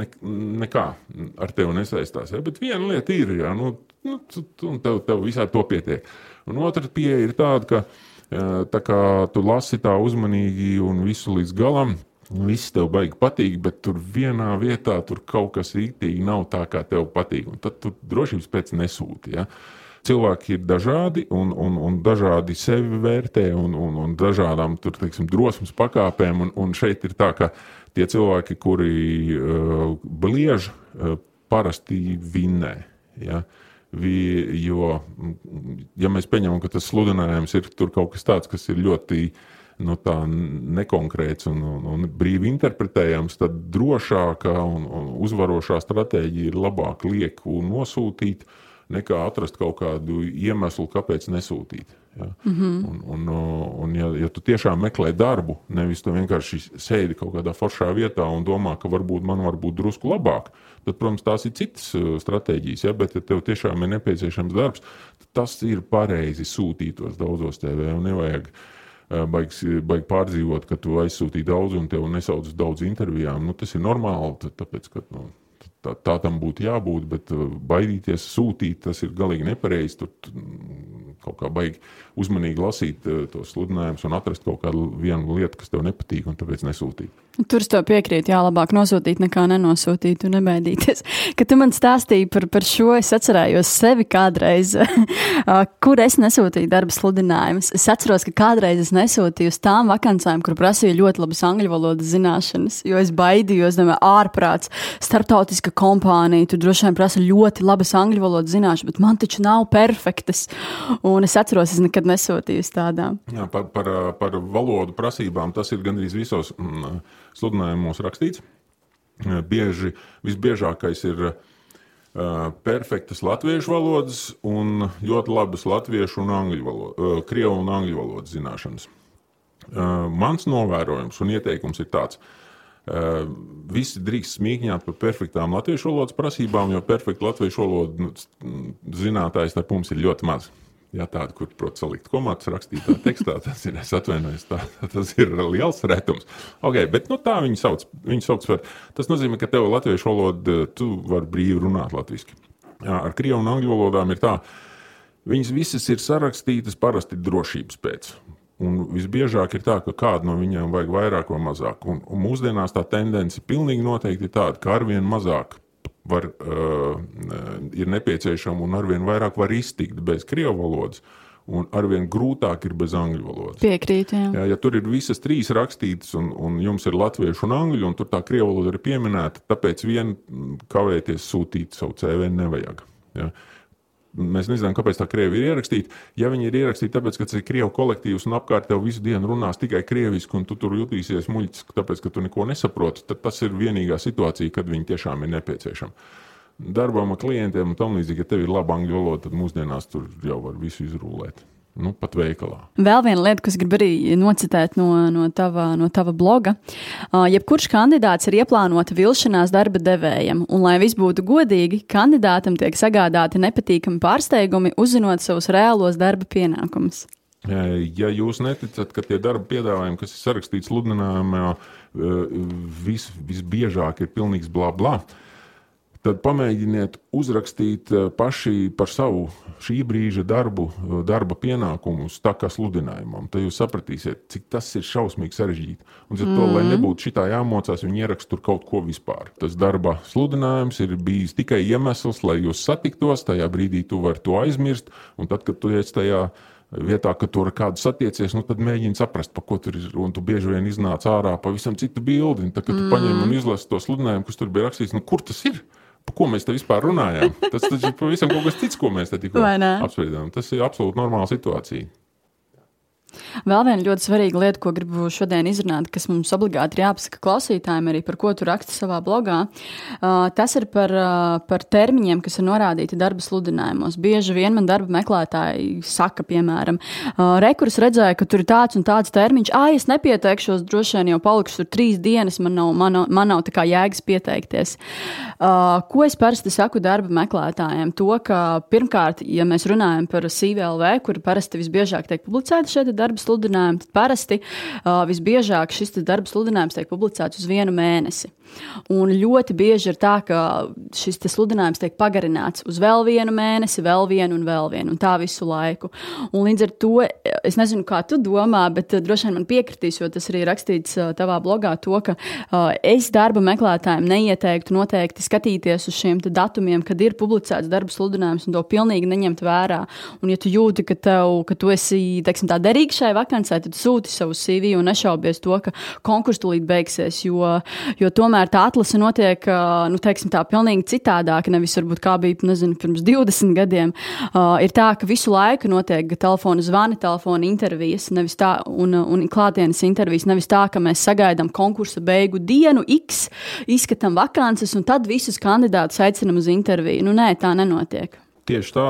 ne, nekā ar tevi nesaistās. Ja? Bet viena lieta ir, ja, nu, nu, un tev, tev visā to pietiek. Un otra pieeja ir tāda, ka tā kā tu lasi tā uzmanīgi un visu līdz galam. Viss tev baigi patīk, bet tur vienā vietā tur kaut kas rītīgi nav tā, kā tev patīk. Un tad tu drošības pēc nesūti. Ja? Uh, cilvēki ir dažādi un, un, un dažādi sevi vērtē un, un, un dažādām tur, teiksim, drosmes pakāpēm. Un, un šeit ir tā, ka tie cilvēki, kuri uh, bliež, uh, parasti vinnē. Ja? Vi, jo, ja mēs pieņemam, ka tas sludinājums ir kaut kas tāds, kas ir ļoti nu, nekonkrēts un, un, un brīvi interpretējams, tad drošākā un, un uzvarošā stratēģija ir labāk lieku nosūtīt, uh, nekā atrast kaut kādu iemeslu, kāpēc nesūtīt. Ja? Mm -hmm. Un, un, un ja, ja tu tiešām meklē darbu, nevis tu vienkārši sēdi kaut kādā foršā vietā un domā, ka varbūt man var būt drusku labāk, tad, protams, tās ir citas stratēģijas. Ja? Bet, ja tev tiešām ir nepieciešams darbs, tad tas ir pareizi sūtīt tos daudzos TV un nevajag. Uh, baigs, baig pārdzīvot, ka tu aizsūtīji daudz un tev nesauc uz daudz intervijām. Nu, tas ir normāli, tāpēc, ka nu, tā, tā tam būtu jābūt, bet uh, baidīties, sūtīt, tas ir galīgi nepareizi. Tur mm, kaut kā baigi uzmanīgi lasīt uh, tos sludinājumus un atrast kaut kādu lietu, kas tev nepatīk, un tāpēc nesūtīt. Tur es to piekrītu, jā, labāk nosūtīt nekā nenosūtīt un nebaidīties. Kad tu man stāstīji par, par šo, es atcerējos sevi kādreiz, kur es nesūtīju darba sludinājumus. Es atceros, ka kādreiz es nesūtīju uz tām vakancēm, kur prasīju ļoti labas angļu valodas zināšanas, jo es baidījos, domāju, ārprāts, starptautiska kompānija, tur droši vien prasa ļoti labas angļu valodas zināšanas, bet man taču nav perfektas. Un es atceros, es nekad nesūtīju uz tādām. Jā, par, par, par valodu prasībām tas ir gandrīz visos. Mm, sludinājumos rakstīts. Bieži, visbiežākais ir perfektas latviešu valodas un ļoti labas latviešu un angļu valodas, krievu un angļu valodas zināšanas. Mans novērojums un ieteikums ir tāds. Uh, visi drīkst smīkņāt par perfektām latviešu valodas prasībām, jo perfekta latviešu valodas nu, zinātājs starp mums ir ļoti maz. Ja tāda, kur prot salikt komatus rakstītā tekstā, tas ir, es atvainojos, tā, tas ir liels retums. Okay, bet nu, tā viņi sauc, viņi sauc par, tas nozīmē, ka tev latviešu valoda, tu vari brīvi runāt latviski. Jā, ar krievu un angļu valodām ir tā, viņas visas ir sarakstītas parasti drošības pēc. Un visbiežāk ir tā, ka kādu no viņiem vajag vairāk vai mazāk. Un, un mūsdienās tā tendence pilnīgi noteikti ir tāda, ka arvien mazāk var, uh, ir nepieciešama un arvien vairāk var iztikt bez krievu valodas. Un arvien grūtāk ir bez angļu valodas. Piekrīt, jā. jā. Ja tur ir visas trīs rakstītas, un, un jums ir latviešu un angļu, un tur tā krievu valoda ir pieminēta, tāpēc vien kavēties sūtīt savu CV nevajag. Ja. Uh, Mēs nezinām, kāpēc tā krievi ir ierakstīta. Ja viņi ir ierakstīti tāpēc, ka tas ir krievu kolektīvs un apkārt tev visu dienu runās tikai krieviski, un tu tur jutīsies muļķis, tāpēc, ka tu neko nesaproti, tad tas ir vienīgā situācija, kad viņi tiešām ir nepieciešami. Darbam ar klientiem un tam līdzīgi, ja tev ir laba angļu valoda, tad mūsdienās tur jau var visu izrūlēt. Nu, pat veikalā. Vēl viena lieta, kas grib arī nocitēt no, no, tava, no tava bloga. Uh, jebkurš kandidāts ir ieplānota vilšanās darba devējam, un, lai viss būtu godīgi, kandidātam tiek sagādāti nepatīkami pārsteigumi, uzzinot savus reālos darba pienākumus. Ja jūs neticat, ka tie darba piedāvājumi, kas ir sarakstīti sludinājumā, vis, visbiežāk ir pilnīgs blā blā, tad pamēģiniet uzrakstīt eh, paši par savu šī brīža darbu, eh, darba pienākumus, tā kā sludinājumam. Tad jūs sapratīsiet, cik tas ir šausmīgi sarežģīti. Un, mm -hmm. to, lai mhm. nebūtu šitā jāmocās, viņi ieraksta tur kaut ko vispār. Tas darba sludinājums ir bijis tikai iemesls, lai jūs satiktos. Tajā brīdī tu vari to aizmirst, un tad, kad tu esi tajā vietā, ka tur ar kādu satiecies, nu, tad mēģini saprast, par ko tur ir. Un tu bieži vien iznāc ārā pavisam citu bildi. Tad, kad tu mm. paņem un izlasi to sludinājumu, kas tur bija rakstīts, nu, kur tas ir? Par ko mēs te vispār runājām? Tas taču pavisam kaut kas cits, ko mēs te tikko apspriedām. Tas ir absolūti normāla situācija. Vēl viena ļoti svarīga lieta, ko gribu šodien izrunāt, kas mums obligāti ir jāpasaka klausītājiem, arī par ko tu raksti savā blogā, tas ir par, par termiņiem, kas ir norādīti darba sludinājumos. Bieži vien man darba meklētāji saka, piemēram, rekurs redzēja, ka tur ir tāds un tāds termiņš, ah, es nepieteikšos, droši vien jau palikšu tur trīs dienas, man nav, man nav, man nav jēgas pieteikties. Ko es parasti saku darba meklētājiem? To, ka pirmkārt, ja mēs runājam par CVLV, kur parasti visbiežāk tiek publicēti šie darba sludinājumi, tad parasti uh, visbiežāk šis darba sludinājums tiek publicēts uz vienu mēnesi. Un ļoti bieži ir tā, ka šis sludinājums tiek pagarināts uz vēl vienu mēnesi, vēl vienu un vēl vienu, un tā visu laiku. Un līdz ar to es nezinu, kā tu domā, bet droši vien man piekritīs, jo tas arī rakstīts tavā blogā, to, ka uh, es darba meklētājiem neieteiktu noteikti skatīties uz šiem datumiem, kad ir publicēts darba sludinājums, un to pilnīgi neņemt vērā. Un, ja tu jūti, ka, tev, ka tu esi teiksim, tā derīgs šai vakancē, tad sūti savu CV un nešaubies to, ka konkurss tūlīt beigsies. Jo, jo tomēr tā atlase notiek nu, teiksim, tā, pilnīgi citādāk, nevis varbūt kā bija nezinu, pirms 20 gadiem. Uh, ir tā, ka visu laiku notiek telefona zvani, telefona intervijas, nevis tā, un, un klātienes intervijas. Nevis tā, ka mēs sagaidām konkursa beigu dienu, X, izskatām vakances, un tad visus kandidātus aicinām uz interviju. Nu, nē, tā nenotiek. Tieši tā,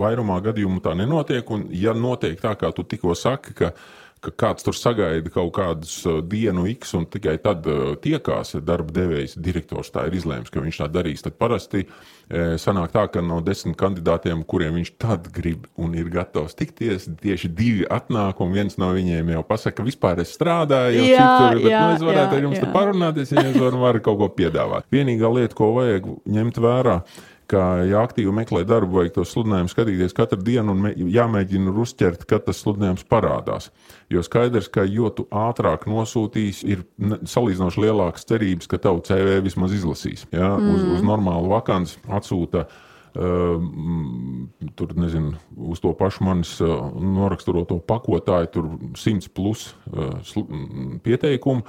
vairumā gadījumu tā nenotiek. Un, ja notiek tā, kā tu tikko saki, ka, ka kāds tur sagaida kaut kādus uh, dienu X un tikai tad uh, tiekās darba devējs, direktors tā ir izlēms, ka viņš tā darīs, tad parasti e, sanāk tā, ka no desmit kandidātiem, kuriem viņš tad grib un ir gatavs tikties, tieši divi atnāk un viens no viņiem jau pasaka, ka vispār es strādāju, jau jā, citur, bet jā, nu, es varētu jā, ar jums jā. parunāties, ja jūs varat kaut ko piedāvāt. Vienīgā lieta, ko vajag ņemt vērā, ka, ja aktīvi meklē darbu, vajag to sludinājumu skatīties katru dienu un jāmēģina uzķert, kad tas sludinājums parādās. Jo skaidrs, ka jo ātrāk nosūtīs, ir salīdzinoši lielākas cerības, ka tavu CV vismaz izlasīs. Ja? Mm. Uz, uz normālu vakanci atsūta. Uh, tur nezinu, uz to pašu manis uh, noraksturoto pakotāju, tur simts plus uh, pieteikumu.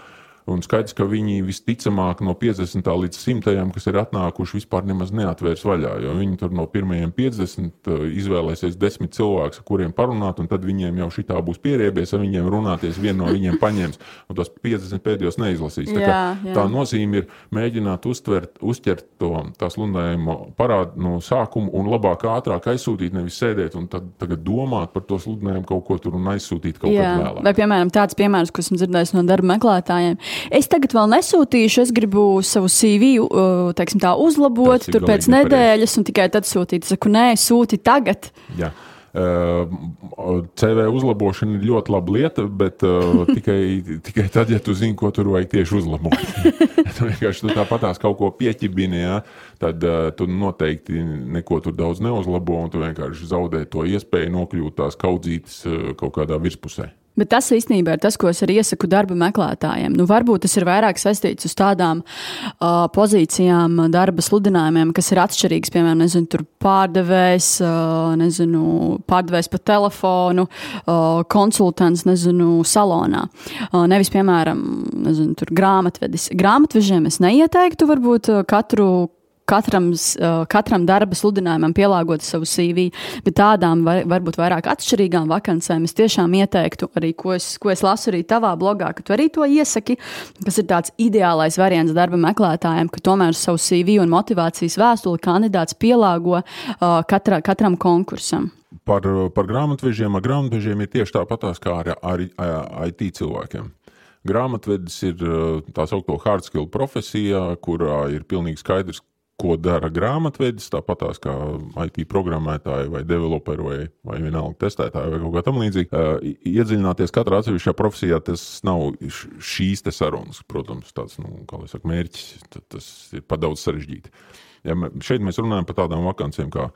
Un skaidrs, ka viņi visticamāk no 50. līdz 100. kas ir atnākuši, vispār nemaz neatvērs vaļā. Jo viņi tur no pirmajiem 50 uh, izvēlēsies 10 cilvēkus, ar kuriem parunāt, un tad viņiem jau šī tā būs pieriebies, ar viņiem runāties, vienu no viņiem paņems, un tos 50 pēdējos neizlasīs. Tā, jā, jā. tā nozīme ir mēģināt uztvert, uzķert to tās sludinājumu parādu no sākuma un labāk, ātrāk aizsūtīt, nevis sēdēt un tad, tagad domāt par to sludinājumu kaut ko tur un aizsūtīt kaut kad vēlāk. Vai, piemēram, tāds piemērs, ko esmu dzirdējis no darba meklētājiem Es tagad vēl nesūtīšu, es gribu savu CV uh, teiksim, tā, uzlabot tur pēc nedēļas, un tikai tad sūtīt. Es saku, nē, sūti tagad. Jā. Uh, CV uzlabošana ir ļoti laba lieta, bet uh, tikai, tikai tad, ja tu zini, ko tur vajag tieši uzlabot. tu vienkārši tu tāpatās kaut ko pieķibini, ja, tad uh, tu noteikti neko tur daudz neuzlabo, un tu vienkārši zaudē to iespēju nokļūt tās kaudzītes uh, kaut kādā virspusē. Bet tas īstenībā ir tas, ko es arī iesaku darba meklētājiem. Nu, varbūt tas ir vairāk saistīts uz tādām uh, pozīcijām, darba sludinājumiem, kas ir atšķirīgas. Piemēram, nezinu, pārdevējs, uh, nezinu, pārdevējs pa telefonu, uh, konsultants nezinu, salonā. Uh, nevis, piemēram, nezinu, grāmatvedis. Grāmatvežiem es neieteiktu varbūt katru katram, katram darba sludinājumam pielāgot savu CV, bet tādām var, varbūt vairāk atšķirīgām vakancēm es tiešām ieteiktu arī, ko es, ko es lasu arī tavā blogā, ka tu arī to iesaki, kas ir tāds ideālais variants darba meklētājiem, ka tomēr savu CV un motivācijas vēstuli kandidāts pielāgo uh, katra, katram konkursam. Par, par grāmatvežiem, ar grāmatvežiem ir tieši tāpatās kā ar, ar, ar IT cilvēkiem. Grāmatvedis ir tā saucamā hard skill profesija, kurā ir pilnīgi skaidrs, ko dara grāmatvedis, tāpat kā IT programmētāji vai developeri vai, vai vienalga testētāji vai kaut kā tamlīdzīga. Iedziļināties katrā atsevišķā profesijā, tas nav šīs sarunas, protams, tāds nu, saka, mērķis, tas ir par daudz sarežģīti. Ja šeit mēs runājam par tādām vakancēm kā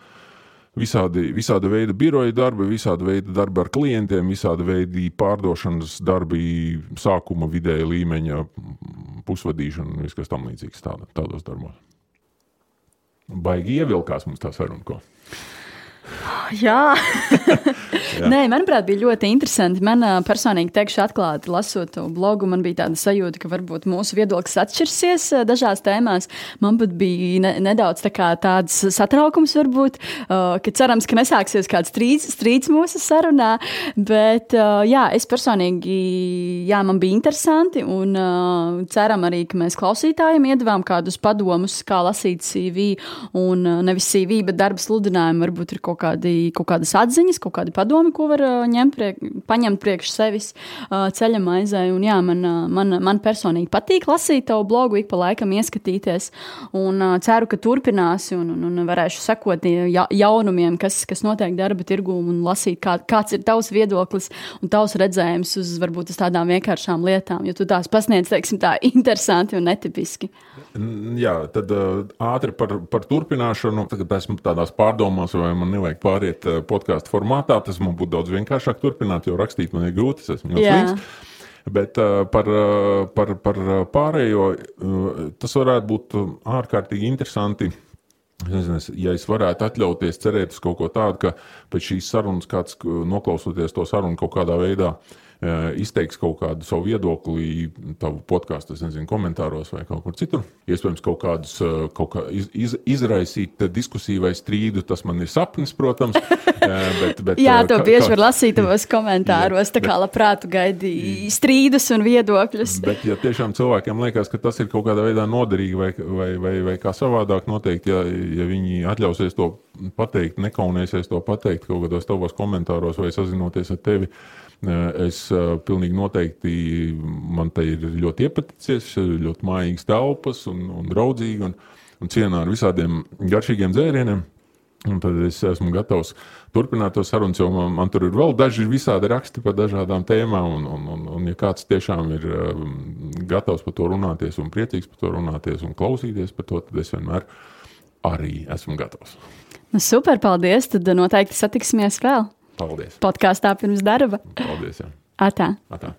visādi, visāda veida biroja darbi, visāda veida darbi ar klientiem, visāda veida pārdošanas darbi, sākuma vidēja līmeņa pusvadīšana un viss, kas tam līdzīgs tāda, tādos darbos. Baigi ievilkās mums tā saruna. Ko. Jā, Nē, manuprāt, bija ļoti interesanti. Man personīgi, teikšu, atklāti lasot to blogu, man bija tāda sajūta, ka varbūt mūsu viedoklis atšķirsies dažās tēmās. Man pat bija ne, nedaudz tā tāds satraukums, varbūt, ka cerams, ka nesāksies kāds strīds, strīds mūsu sarunā. Bet jā, es personīgi, jā, man bija interesanti un ceram arī, ka mēs klausītājiem iedavām kādus padomus, kā lasīt CV un nevis CV, bet darba sludinājumu. Varbūt ir kaut, kādi, kaut kādas atziņas, kaut kādi padomi, ko var ņemt, priek, paņemt priekš sevis ceļa maizē. Un, jā, man, man, man personīgi patīk lasīt tavu blogu, ik pa laikam ieskatīties. Un ceru, ka turpināsi un, un, un varēšu sekot jaunumiem, kas, kas notiek darba tirgū un lasīt, kā, kāds ir tavs viedoklis un tavs redzējums uz varbūt uz tādām vienkāršām lietām, jo tu tās pasniedz, teiksim, tā interesanti un netipiski. Jā, tad ātri par, par turpināšanu. Tagad esmu tādās pārdomās, vai man nevajag pāriet podkāstu formātā. Tas man būtu daudz vienkāršāk turpināt, jo rakstīt man ir grūti. Es esmu slīgs. Bet uh, par, uh, par, par pārējo uh, tas varētu būt ārkārtīgi interesanti. Es nezinu, ja es varētu atļauties cerēt uz kaut ko tādu, ka pēc šīs sarunas kāds noklausoties to sarunu kaut kādā veidā uh, Eh, izteiks kaut kādu savu viedokli, tavu podkāstu, nezinu, komentāros vai kaut kur citur. Iespējams, kaut kādus kaut kā iz, iz, izraisīt diskusiju vai strīdu. Tas man ir sapnis, protams. Bet, bet, Jā, to kā, bieži var lasīt tavos komentāros. Jā, tā kā labprāt gaidīja strīdus un viedokļus. Bet, ja tiešām cilvēkiem liekas, ka tas ir kaut kādā veidā noderīgi vai, vai, vai, vai kā savādāk noteikti, ja, ja viņi atļausies to pateikt, nekaunēsies to pateikt kaut kādos tavos komentāros vai sazinoties ar tevi. Es pilnīgi noteikti man te ir ļoti iepaticies, ļoti mājīgas telpas un, un draudzīgi un, un cienā ar visādiem garšīgiem dzērieniem. Un tad es esmu gatavs turpināt to sarunu, jo man, man tur ir vēl daži visādi raksti par dažādām tēmām. Un, un, un, un ja kāds tiešām ir um, gatavs par to runāties, un priecīgs par to runāties, un klausīties par to, tad es vienmēr arī esmu gatavs. Nu, super, paldies! Tad noteikti satiksimies vēl. Paldies! Podkāstā pirms darba. Paldies! Jā. Atā. Atā.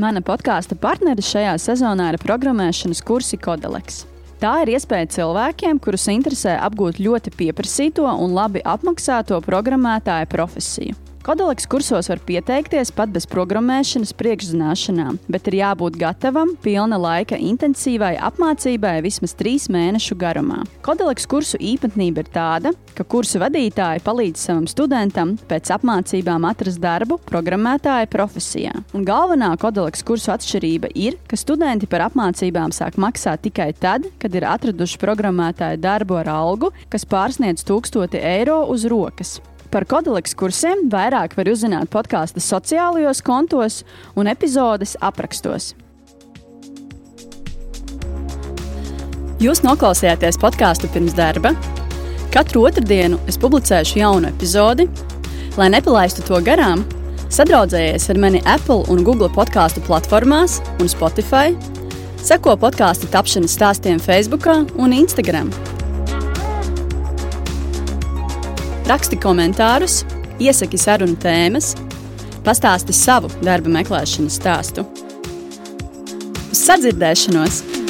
Mana podkāstu partneris šajā sezonā ir programmēšanas kursi Kodeleks. Tā ir iespēja cilvēkiem, kurus interesē apgūt ļoti pieprasīto un labi apmaksāto programmētāja profesiju. Kodoleks kursos var pieteikties pat bez programmēšanas priekšzināšanām, bet ir jābūt gatavam pilna laika intensīvai apmācībai vismaz trīs mēnešu garumā. Kodoleks kursu īpatnība ir tāda, ka kursu vadītāji palīdz savam studentam pēc apmācībām atrast darbu programmētāja profesijā. Un galvenā kodoleks kursu atšķirība ir, ka studenti par apmācībām sāk maksāt tikai tad, kad ir atraduši programmētāja darbu ar algu, kas pārsniedz 1000 eiro uz rokas. Par kodoleks kursiem vairāk var uzzināt podkāstu sociālajos kontos un epizodes aprakstos. Jūs noklausījāties podkāstu pirms darba. Katru otrdienu es publicēšu jaunu epizodi. Lai nepalaistu to garām, sadraudzējies ar mani Apple un Google podkāstu platformās un Spotify. Seko podkāstu tapšanas stāstiem Facebook un Instagram. Raksti komentārus, iesaki sarunu tēmas, pastāsti savu darba meklēšanas stāstu. Uz sadzirdēšanos!